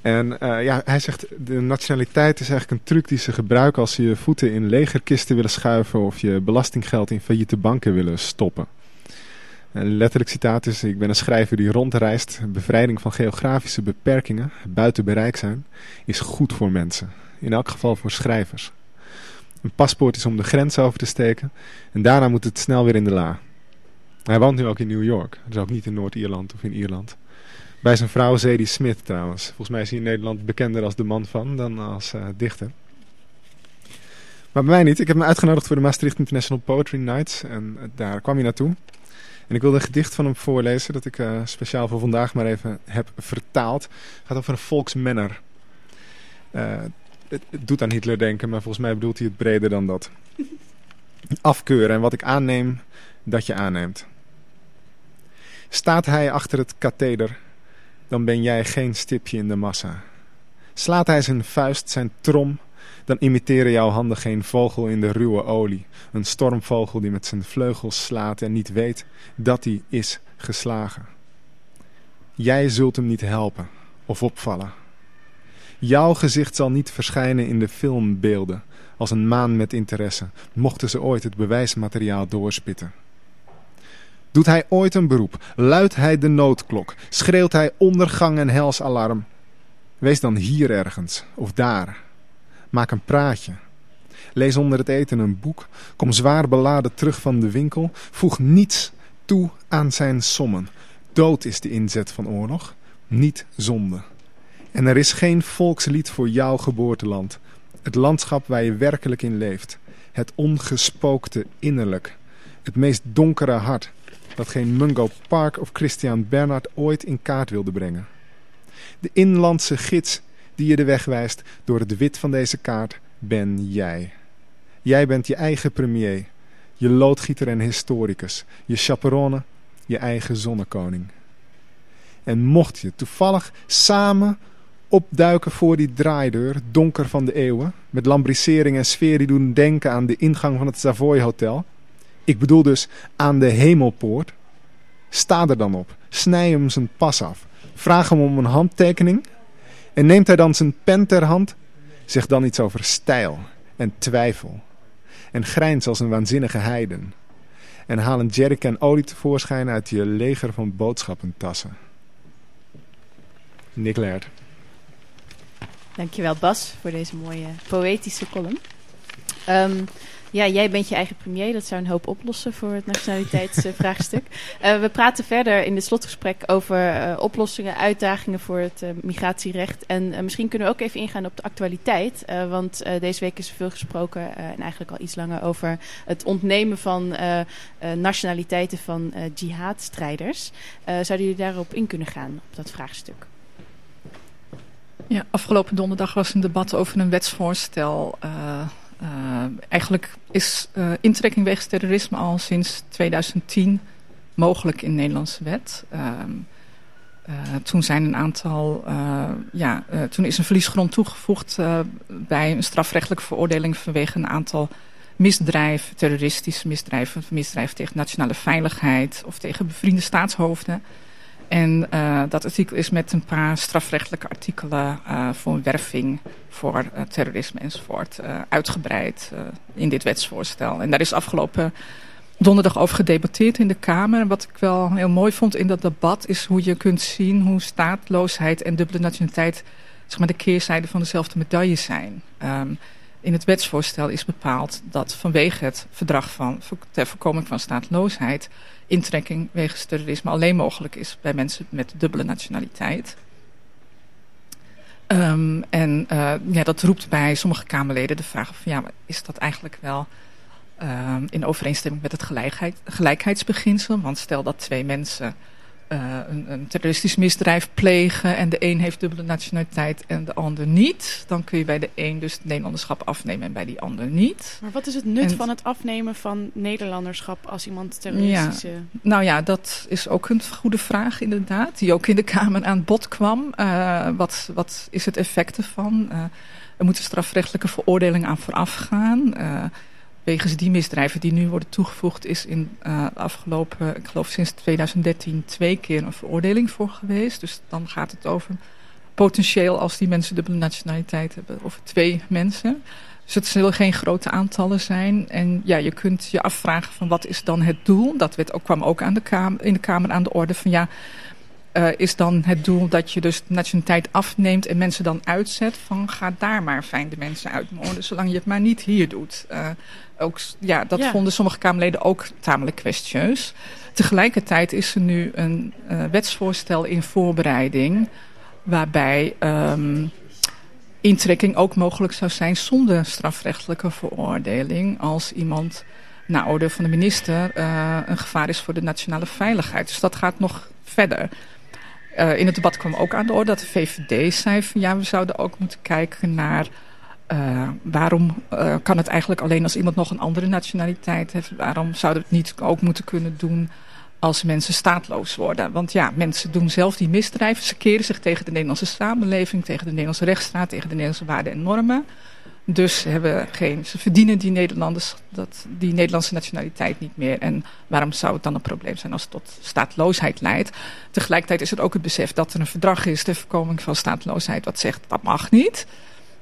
En ja, hij zegt, de nationaliteit is eigenlijk een truc die ze gebruiken als ze je voeten in legerkisten willen schuiven of je belastinggeld in failliete banken willen stoppen. Een letterlijk citaat is, ik ben een schrijver die rondreist. Bevrijding van geografische beperkingen, buiten bereik zijn, is goed voor mensen. In elk geval voor schrijvers. Een paspoort is om de grens over te steken en daarna moet het snel weer in de la. Hij woont nu ook in New York, dus ook niet in Noord-Ierland of in Ierland. Bij zijn vrouw Zadie Smith trouwens. Volgens mij is hij in Nederland bekender als de man van dan als uh, dichter. Maar bij mij niet. Ik heb me uitgenodigd voor de Maastricht International Poetry Nights en uh, daar kwam hij naartoe. En ik wilde een gedicht van hem voorlezen dat ik uh, speciaal voor vandaag maar even heb vertaald. Het gaat over een volksmenner. het, het doet aan Hitler denken, maar volgens mij bedoelt hij het breder dan dat. Afkeuren en wat ik aanneem, dat je aanneemt. Staat hij achter het katheder, dan ben jij geen stipje in de massa. Slaat hij zijn vuist, zijn trom, dan imiteren jouw handen geen vogel in de ruwe olie. Een stormvogel die met zijn vleugels slaat en niet weet dat hij is geslagen. Jij zult hem niet helpen of opvallen. Jouw gezicht zal niet verschijnen in de filmbeelden als een maan met interesse, mochten ze ooit het bewijsmateriaal doorspitten. Doet hij ooit een beroep, luidt hij de noodklok, schreeuwt hij ondergang en helsalarm. Wees dan hier ergens of daar. Maak een praatje. Lees onder het eten een boek. Kom zwaar beladen terug van de winkel. Voeg niets toe aan zijn sommen. Dood is de inzet van oorlog, niet zonde. En er is geen volkslied voor jouw geboorteland. Het landschap waar je werkelijk in leeft. Het ongespookte innerlijk. Het meest donkere hart dat geen Mungo Park of Christian Bernhard ooit in kaart wilde brengen. De inlandse gids die je de weg wijst door het wit van deze kaart ben jij. Jij bent je eigen premier, je loodgieter en historicus, je chaperone, je eigen zonnekoning. En mocht je toevallig samen opduiken voor die draaideur, donker van de eeuwen, met lambrisering en sfeer die doen denken aan de ingang van het Savoy Hotel. Ik bedoel dus aan de hemelpoort. Sta er dan op, snij hem zijn pas af, vraag hem om een handtekening en neemt hij dan zijn pen ter hand, zeg dan iets over stijl en twijfel en grijns als een waanzinnige heiden en haal een jerrycan olie tevoorschijn uit je leger van boodschappentassen. Nick Laird. Dankjewel Bas voor deze mooie poëtische column. Um, ja, jij bent je eigen premier. Dat zou een hoop oplossen voor het nationaliteitsvraagstuk. uh, we praten verder in dit slotgesprek over uh, oplossingen, uitdagingen voor het uh, migratierecht. En misschien kunnen we ook even ingaan op de actualiteit. want deze week is er veel gesproken en eigenlijk al iets langer over het ontnemen van nationaliteiten van jihadstrijders. zouden jullie daarop in kunnen gaan, op dat vraagstuk? Ja, afgelopen donderdag was een debat over een wetsvoorstel. Uh, eigenlijk is uh, intrekking wegens terrorisme al sinds 2010 mogelijk in de Nederlandse wet. toen zijn een aantal, ja, toen is een verliesgrond toegevoegd bij een strafrechtelijke veroordeling vanwege een aantal misdrijven, terroristische misdrijven, misdrijven tegen nationale veiligheid of tegen bevriende staatshoofden. En uh, dat artikel is met een paar strafrechtelijke artikelen uh, voor werving, voor uh, terrorisme enzovoort uitgebreid in dit wetsvoorstel. En daar is afgelopen donderdag over gedebatteerd in de Kamer. En wat ik wel heel mooi vond in dat debat is hoe je kunt zien hoe staatloosheid en dubbele nationaliteit zeg maar, de keerzijde van dezelfde medaille zijn. Um, in het wetsvoorstel is bepaald dat vanwege het verdrag van, ter voorkoming van staatloosheid intrekking wegens terrorisme alleen mogelijk is bij mensen met dubbele nationaliteit. Um, en uh, ja, dat roept bij sommige Kamerleden de vraag van ja, is dat eigenlijk wel um, in overeenstemming met het gelijkheid, gelijkheidsbeginsel? Want stel dat twee mensen uh, een, een, terroristisch misdrijf plegen en de een heeft dubbele nationaliteit en de ander niet, dan kun je bij de een dus het Nederlanderschap afnemen en bij die ander niet. Maar wat is het nut van het afnemen van Nederlanderschap als iemand terroristische... Ja, nou ja, dat is ook een goede vraag inderdaad, die ook in de Kamer aan bod kwam. Uh, wat, wat is het effect ervan? Uh, er moet een strafrechtelijke veroordeling aan vooraf gaan wegens die misdrijven die nu worden toegevoegd... is in uh, de afgelopen, ik geloof sinds 2013, twee keer een veroordeling voor geweest. Dus dan gaat het over potentieel als die mensen dubbele nationaliteit hebben... over twee mensen. Dus het zullen geen grote aantallen zijn. En ja, je kunt je afvragen van wat is dan het doel? Dat werd ook, kwam ook aan de kamer, in de Kamer aan de orde van ja... Uh, is dan het doel dat je dus nationaliteit afneemt en mensen dan uitzet van ga daar maar fijn de mensen uitmoorden, zolang je het maar niet hier doet. Uh, ook, ja, dat ja. vonden sommige Kamerleden ook tamelijk kwestieus. Tegelijkertijd is er nu een uh, wetsvoorstel in voorbereiding waarbij um, intrekking ook mogelijk zou zijn zonder strafrechtelijke veroordeling als iemand naar orde van de minister uh, een gevaar is voor de nationale veiligheid. Dus dat gaat nog verder. Uh, in het debat kwam ook aan de orde dat de VVD zei van ja, we zouden ook moeten kijken naar uh, waarom uh, kan het eigenlijk alleen als iemand nog een andere nationaliteit heeft? Waarom zouden we het niet ook moeten kunnen doen als mensen staatloos worden? Want ja, mensen doen zelf die misdrijven. Ze keren zich tegen de Nederlandse samenleving, tegen de Nederlandse rechtsstaat, tegen de Nederlandse waarden en normen. Dus hebben geen, ze verdienen die, Nederlanders, dat, die Nederlandse nationaliteit niet meer. En waarom zou het dan een probleem zijn als het tot staatloosheid leidt? Tegelijkertijd is het ook het besef dat er een verdrag is ter voorkoming van staatloosheid, wat zegt dat mag niet.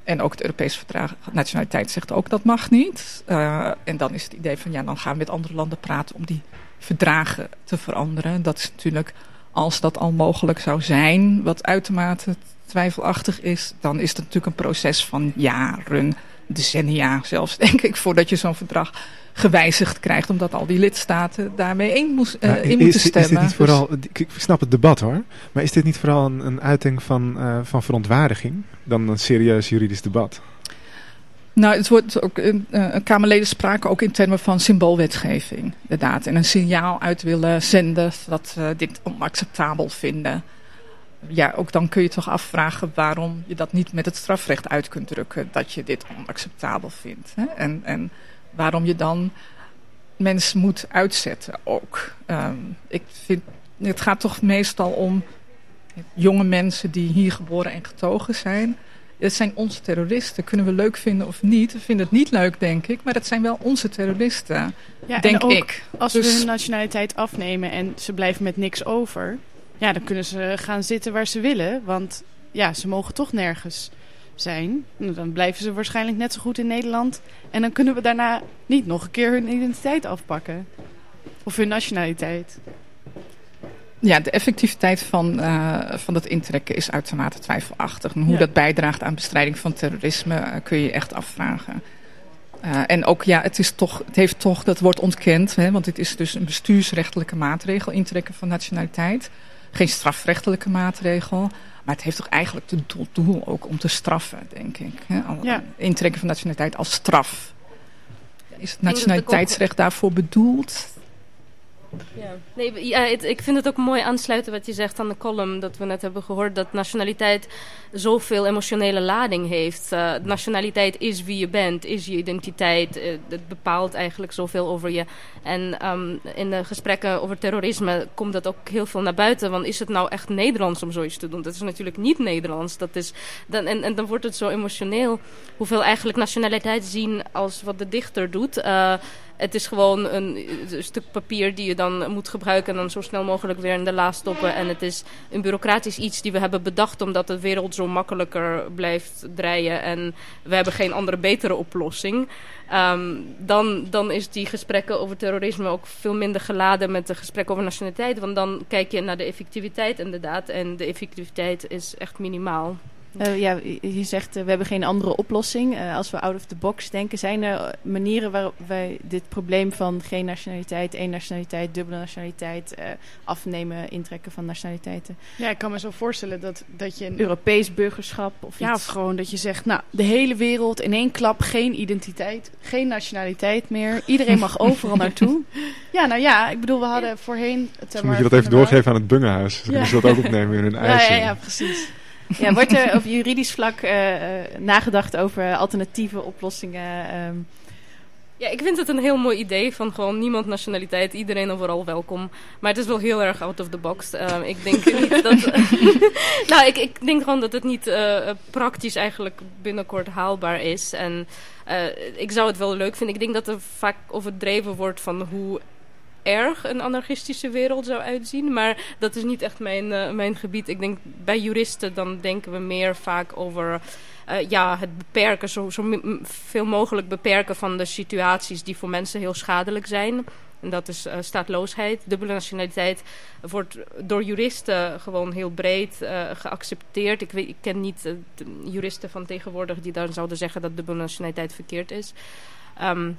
En ook het Europese verdrag nationaliteit zegt ook dat mag niet. Uh, en dan is het idee van ja, dan gaan we met andere landen praten om die verdragen te veranderen. Dat is natuurlijk, als dat al mogelijk zou zijn, wat uitermate twijfelachtig is, dan is het natuurlijk een proces van jaren, decennia zelfs, denk ik, voordat je zo'n verdrag gewijzigd krijgt, omdat al die lidstaten daarmee in, moest, uh, in moeten stemmen. Is dit niet vooral, ik snap het debat hoor, maar is dit niet vooral een, een uiting van, uh, van verontwaardiging dan een serieus juridisch debat? Nou, het wordt ook, uh, Kamerleden spraken ook in termen van symboolwetgeving, inderdaad. En een signaal uit willen zenden dat we dit onacceptabel vinden ja, ook dan kun je toch afvragen waarom je dat niet met het strafrecht uit kunt drukken. Dat je dit onacceptabel vindt. Hè? En, en waarom je dan mensen moet uitzetten ook. Um, ik vind, het gaat toch meestal om jonge mensen die hier geboren en getogen zijn. Het zijn onze terroristen. Kunnen we leuk vinden of niet? We vinden het niet leuk, denk ik. Maar het zijn wel onze terroristen, ja, denk ook ik. Als dus... we hun nationaliteit afnemen en ze blijven met niks over ja, dan kunnen ze gaan zitten waar ze willen. Want ja, ze mogen toch nergens zijn. Dan blijven ze waarschijnlijk net zo goed in Nederland. En dan kunnen we daarna niet nog een keer hun identiteit afpakken. Of hun nationaliteit. Ja, de effectiviteit van, uh, van dat intrekken is uitermate twijfelachtig. En hoe ja. dat bijdraagt aan bestrijding van terrorisme uh, kun je echt afvragen. Uh, en ook, ja, het, is toch, het heeft toch, dat wordt ontkend, hè, want het is dus een bestuursrechtelijke maatregel, intrekken van nationaliteit geen strafrechtelijke maatregel. Maar het heeft toch eigenlijk het doel ook om te straffen, denk ik. Hè? Ja. Intrekken van nationaliteit als straf. Is het nationaliteitsrecht daarvoor bedoeld? Ja. Nee, ja, het, ik vind het ook mooi aansluiten wat je zegt aan de column dat we net hebben gehoord. Dat nationaliteit zoveel emotionele lading heeft. Uh, nationaliteit is wie je bent, is je identiteit. Uh, het bepaalt eigenlijk zoveel over je. En um, in de gesprekken over terrorisme komt dat ook heel veel naar buiten. Want is het nou echt Nederlands om zoiets te doen? Dat is natuurlijk niet Nederlands. Dat is, dan, en, en dan wordt het zo emotioneel. Hoeveel eigenlijk nationaliteit zien als wat de dichter doet. Uh, het is gewoon een, een, stuk papier die je dan moet gebruiken en dan zo snel mogelijk weer in de la stoppen. En het is een bureaucratisch iets die we hebben bedacht omdat de wereld zo makkelijker blijft draaien en we hebben geen andere betere oplossing. Um, dan, dan is die gesprekken over terrorisme ook veel minder geladen met de gesprekken over nationaliteit. Want dan kijk je naar de effectiviteit inderdaad en de effectiviteit is echt minimaal. Uh, ja, je zegt uh, we hebben geen andere oplossing. Uh, als we out of the box denken, zijn er manieren waarop wij dit probleem van geen nationaliteit, één nationaliteit, dubbele nationaliteit afnemen, intrekken van nationaliteiten? Ja, ik kan me zo voorstellen dat, dat je een Europees burgerschap of ja, of gewoon dat je zegt, nou, de hele wereld in één klap, geen identiteit, geen nationaliteit meer. Iedereen mag overal naartoe. Ja, nou ja, ik bedoel, we hadden voorheen. Het, moet je dat even doorgeven aan het bungenhuis. Dan ja. moeten ze dat ook opnemen in hun eisen. Ja, ja, ja, precies. Ja, wordt er op juridisch vlak uh, nagedacht over alternatieve oplossingen? Um... Ja, ik vind het een heel mooi idee van gewoon niemand nationaliteit, iedereen overal welkom. Maar het is wel heel erg out of the box. Uh, ik denk niet dat. nou, ik, ik denk gewoon dat het niet uh, praktisch eigenlijk binnenkort haalbaar is. En ik zou het wel leuk vinden. Ik denk dat er vaak overdreven wordt van hoe erg een anarchistische wereld zou uitzien. Maar dat is niet echt mijn, uh, mijn gebied. Ik denk bij juristen dan denken we meer vaak over uh, ja, het beperken, zo, zo veel mogelijk beperken van de situaties die voor mensen heel schadelijk zijn. En dat is uh, staatloosheid. Dubbele nationaliteit wordt door juristen gewoon heel breed geaccepteerd. Ik, weet, ik ken niet juristen van tegenwoordig die dan zouden zeggen dat dubbele nationaliteit verkeerd is. Um,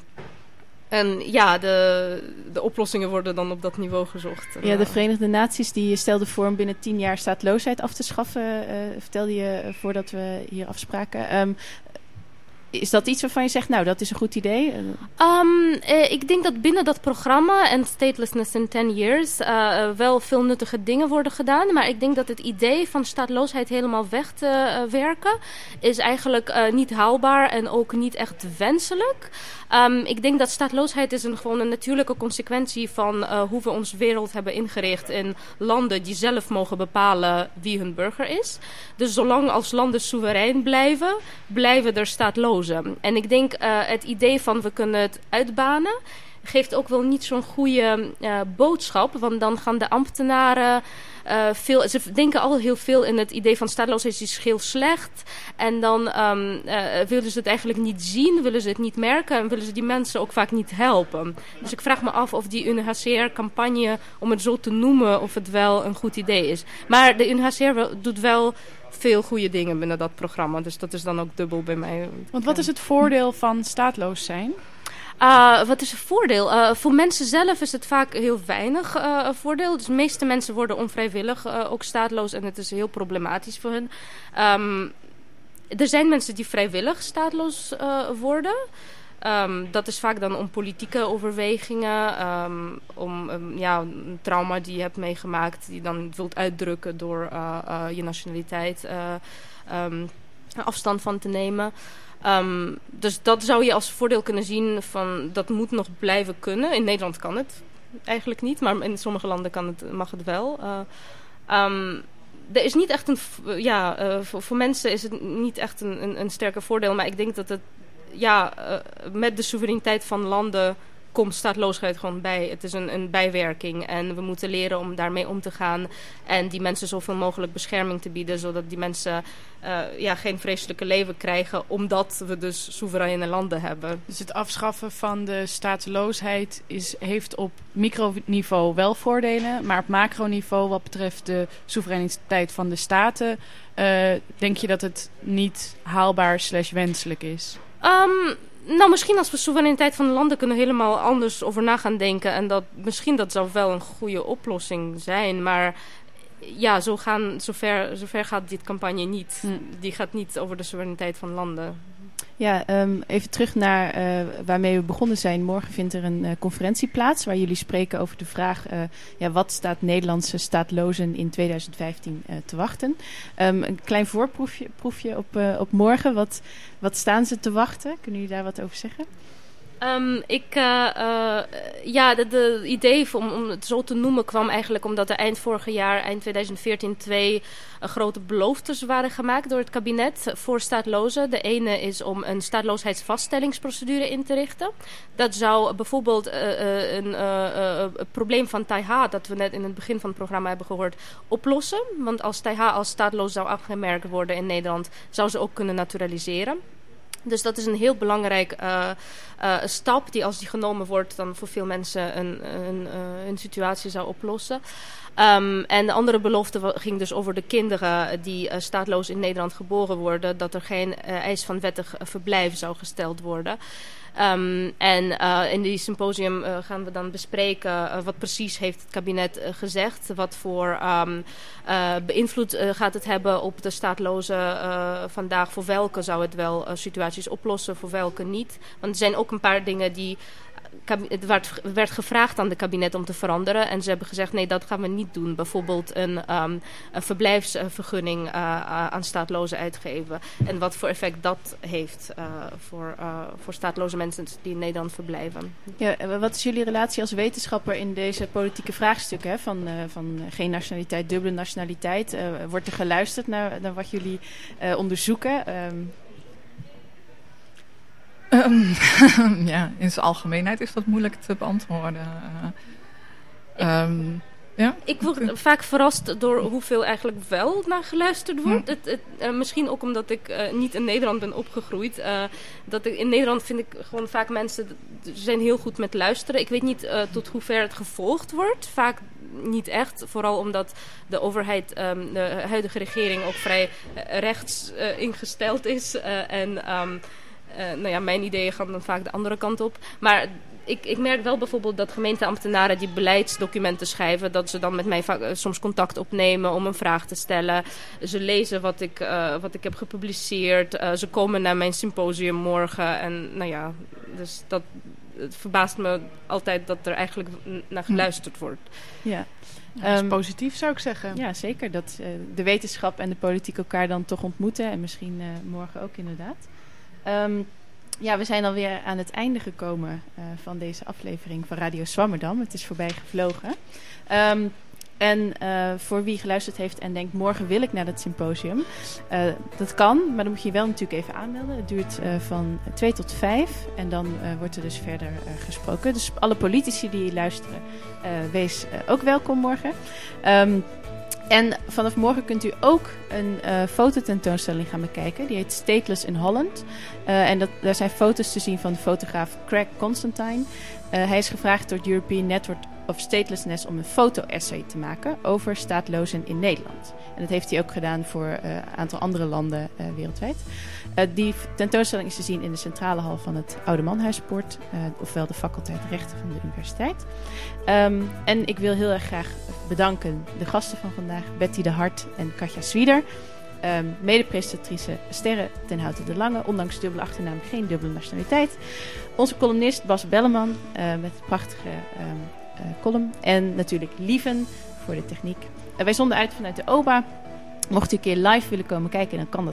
en ja, de, de oplossingen worden dan op dat niveau gezocht. Ja, de Verenigde Naties die stelden voor om binnen tien jaar staatloosheid af te schaffen, uh, vertelde je voordat we hier afspraken. Um, is dat iets waarvan je zegt, nou, dat is een goed idee? Um, eh, ik denk dat binnen dat programma en Statelessness in 10 Years uh, wel veel nuttige dingen worden gedaan. Maar ik denk dat het idee van staatloosheid helemaal weg te uh, werken is eigenlijk niet haalbaar en ook niet echt wenselijk. Um, ik denk dat staatloosheid is een, gewoon een natuurlijke consequentie van uh, hoe we onze wereld hebben ingericht in landen die zelf mogen bepalen wie hun burger is. Dus zolang als landen soeverein blijven, blijven er staatlozen. En ik denk uh, het idee van we kunnen het uitbanen geeft ook wel niet zo'n goede uh, boodschap. Want dan gaan de ambtenaren veel. Ze denken al heel veel in het idee van staatloosheid is heel slecht. En dan um, uh, willen ze het eigenlijk niet zien, willen ze het niet merken en willen ze die mensen ook vaak niet helpen. Dus ik vraag me af of die UNHCR-campagne, om het zo te noemen, of het wel een goed idee is. Maar de UNHCR doet wel veel goede dingen binnen dat programma. Dus dat is dan ook dubbel bij mij. Want wat is het voordeel van staatloos zijn? Uh, wat is het voordeel? Uh, voor mensen zelf is het vaak heel weinig uh, voordeel. Dus de meeste mensen worden onvrijwillig ook staatloos en het is heel problematisch voor hen. Um, er zijn mensen die vrijwillig staatloos worden. Um, dat is vaak dan om politieke overwegingen, um, om ja, een trauma die je hebt meegemaakt, die dan wilt uitdrukken door je nationaliteit afstand van te nemen. Um, dus dat zou je als voordeel kunnen zien van dat moet nog blijven kunnen. In Nederland kan het eigenlijk niet, maar in sommige landen kan het, mag het wel. Uh, um, er is niet echt een. Ja, uh, voor, mensen is het niet echt een, een, een sterke voordeel. Maar ik denk dat het. Ja, uh, met de soevereiniteit van landen komt staatloosheid gewoon bij. Het is een, een bijwerking en we moeten leren om daarmee om te gaan. En die mensen zoveel mogelijk bescherming te bieden, zodat die mensen uh, ja, geen vreselijke leven krijgen, omdat we dus soevereine landen hebben. Dus het afschaffen van de stateloosheid is, heeft op microniveau wel voordelen, maar op macroniveau, wat betreft de soevereiniteit van de staten, uh, denk je dat het niet haalbaar slash wenselijk is? Um, nou, misschien als we soevereiniteit van de landen kunnen helemaal anders over na gaan denken. En dat, misschien dat zou wel een goede oplossing zijn. Maar ja, zo gaan, zover, zover gaat dit campagne niet. Hm. Die gaat niet over de soevereiniteit van landen. Ja, um, even terug naar uh, waarmee we begonnen zijn. Morgen vindt er een uh, conferentie plaats waar jullie spreken over de vraag... Uh, ja, wat staat Nederlandse staatlozen in 2015 te wachten? Um, een klein voorproefje proefje op, op morgen. Wat, wat staan ze te wachten? Kunnen jullie daar wat over zeggen? Um, ik, uh, ja, de, de idee om, om, het zo te noemen kwam eigenlijk omdat er eind vorig jaar, eind 2014, twee uh, grote beloftes waren gemaakt door het kabinet voor staatlozen. De ene is om een staatloosheidsvaststellingsprocedure in te richten. Dat zou bijvoorbeeld een probleem van Taiha, dat we net in het begin van het programma hebben gehoord, oplossen. Want als Taiha als staatloos zou afgemerkt worden in Nederland, zou ze ook kunnen naturaliseren. Dus dat is een heel belangrijk uh, uh, stap die als die genomen wordt... dan voor veel mensen een, een, een situatie zou oplossen. Um, en de andere belofte ging dus over de kinderen die staatloos in Nederland geboren worden... dat er geen eis van wettig verblijf zou gesteld worden... Um, en uh, in die symposium uh, gaan we dan bespreken uh, wat precies heeft het kabinet gezegd. Wat voor um, beïnvloed gaat het hebben op de staatlozen vandaag. Voor welke zou het wel situaties oplossen, voor welke niet. Want er zijn ook een paar dingen die het werd, werd, gevraagd aan de kabinet om te veranderen. En ze hebben gezegd, nee, dat gaan we niet doen. Bijvoorbeeld een, um, een verblijfsvergunning uh, aan staatlozen uitgeven. En wat voor effect dat heeft uh, voor, voor staatloze mensen die in Nederland verblijven. Ja, wat is jullie relatie als wetenschapper in deze politieke vraagstukken? Van, van geen nationaliteit, dubbele nationaliteit. wordt er geluisterd naar, naar wat jullie onderzoeken? Um, Um, ja, in zijn algemeenheid is dat moeilijk te beantwoorden. Uh, um, ja? Ik word vaak verrast door hoeveel eigenlijk wel naar geluisterd wordt. Hm. Het, het, uh, misschien ook omdat ik uh, niet in Nederland ben opgegroeid. Dat ik, in Nederland vind ik gewoon vaak mensen zijn heel goed met luisteren. Ik weet niet tot hoever het gevolgd wordt. Vaak niet echt. Vooral omdat de overheid, um, de huidige regering ook vrij rechts ingesteld is. en... Uh, nou ja, mijn ideeën gaan dan vaak de andere kant op. Maar ik, ik merk wel bijvoorbeeld dat gemeenteambtenaren die beleidsdocumenten schrijven, dat ze dan met mij vaak, uh, soms contact opnemen om een vraag te stellen. Ze lezen wat ik, uh, wat ik heb gepubliceerd. ze komen naar mijn symposium morgen. En nou ja, dus dat het verbaast me altijd dat er eigenlijk naar hm. geluisterd wordt. Ja. Dat is um, positief zou ik zeggen. Ja, zeker. Dat de wetenschap en de politiek elkaar dan toch ontmoeten. En misschien morgen ook inderdaad. Um, ja, we zijn alweer aan het einde gekomen uh, van deze aflevering van Radio Swammerdam. Het is voorbij gevlogen. Um, en uh, voor wie geluisterd heeft en denkt, morgen wil ik naar dat symposium. Uh, dat kan, maar dan moet je je wel natuurlijk even aanmelden. Het duurt van 2 tot 5 en dan wordt er dus verder gesproken. Dus alle politici die luisteren, wees ook welkom morgen. Um, en vanaf morgen kunt u ook een uh, fototentoonstelling gaan bekijken. Die heet Stateless in Holland. Uh, en dat, daar zijn foto's te zien van de fotograaf Craig Constantine. Uh, hij is gevraagd door het European Network of Statelessness om een foto-essay te maken over staatlozen in Nederland. En dat heeft hij ook gedaan voor een aantal andere landen wereldwijd. Die tentoonstelling is te zien in de centrale hal van het Oude Manhuispoort, ofwel de faculteit rechten van de universiteit. Um, en ik wil heel erg graag bedanken de gasten van vandaag, Betty de Hart en Katja Zwieder. Um, Mede-presentatrice Sterre ten Houten de Lange, ondanks dubbele achternaam geen dubbele nationaliteit. Onze columnist Bas Belleman uh, met het prachtige uh, column. En natuurlijk Lieven voor de techniek. Wij zonden uit vanuit de OBA. Mocht u een keer live willen komen kijken, dan kan dat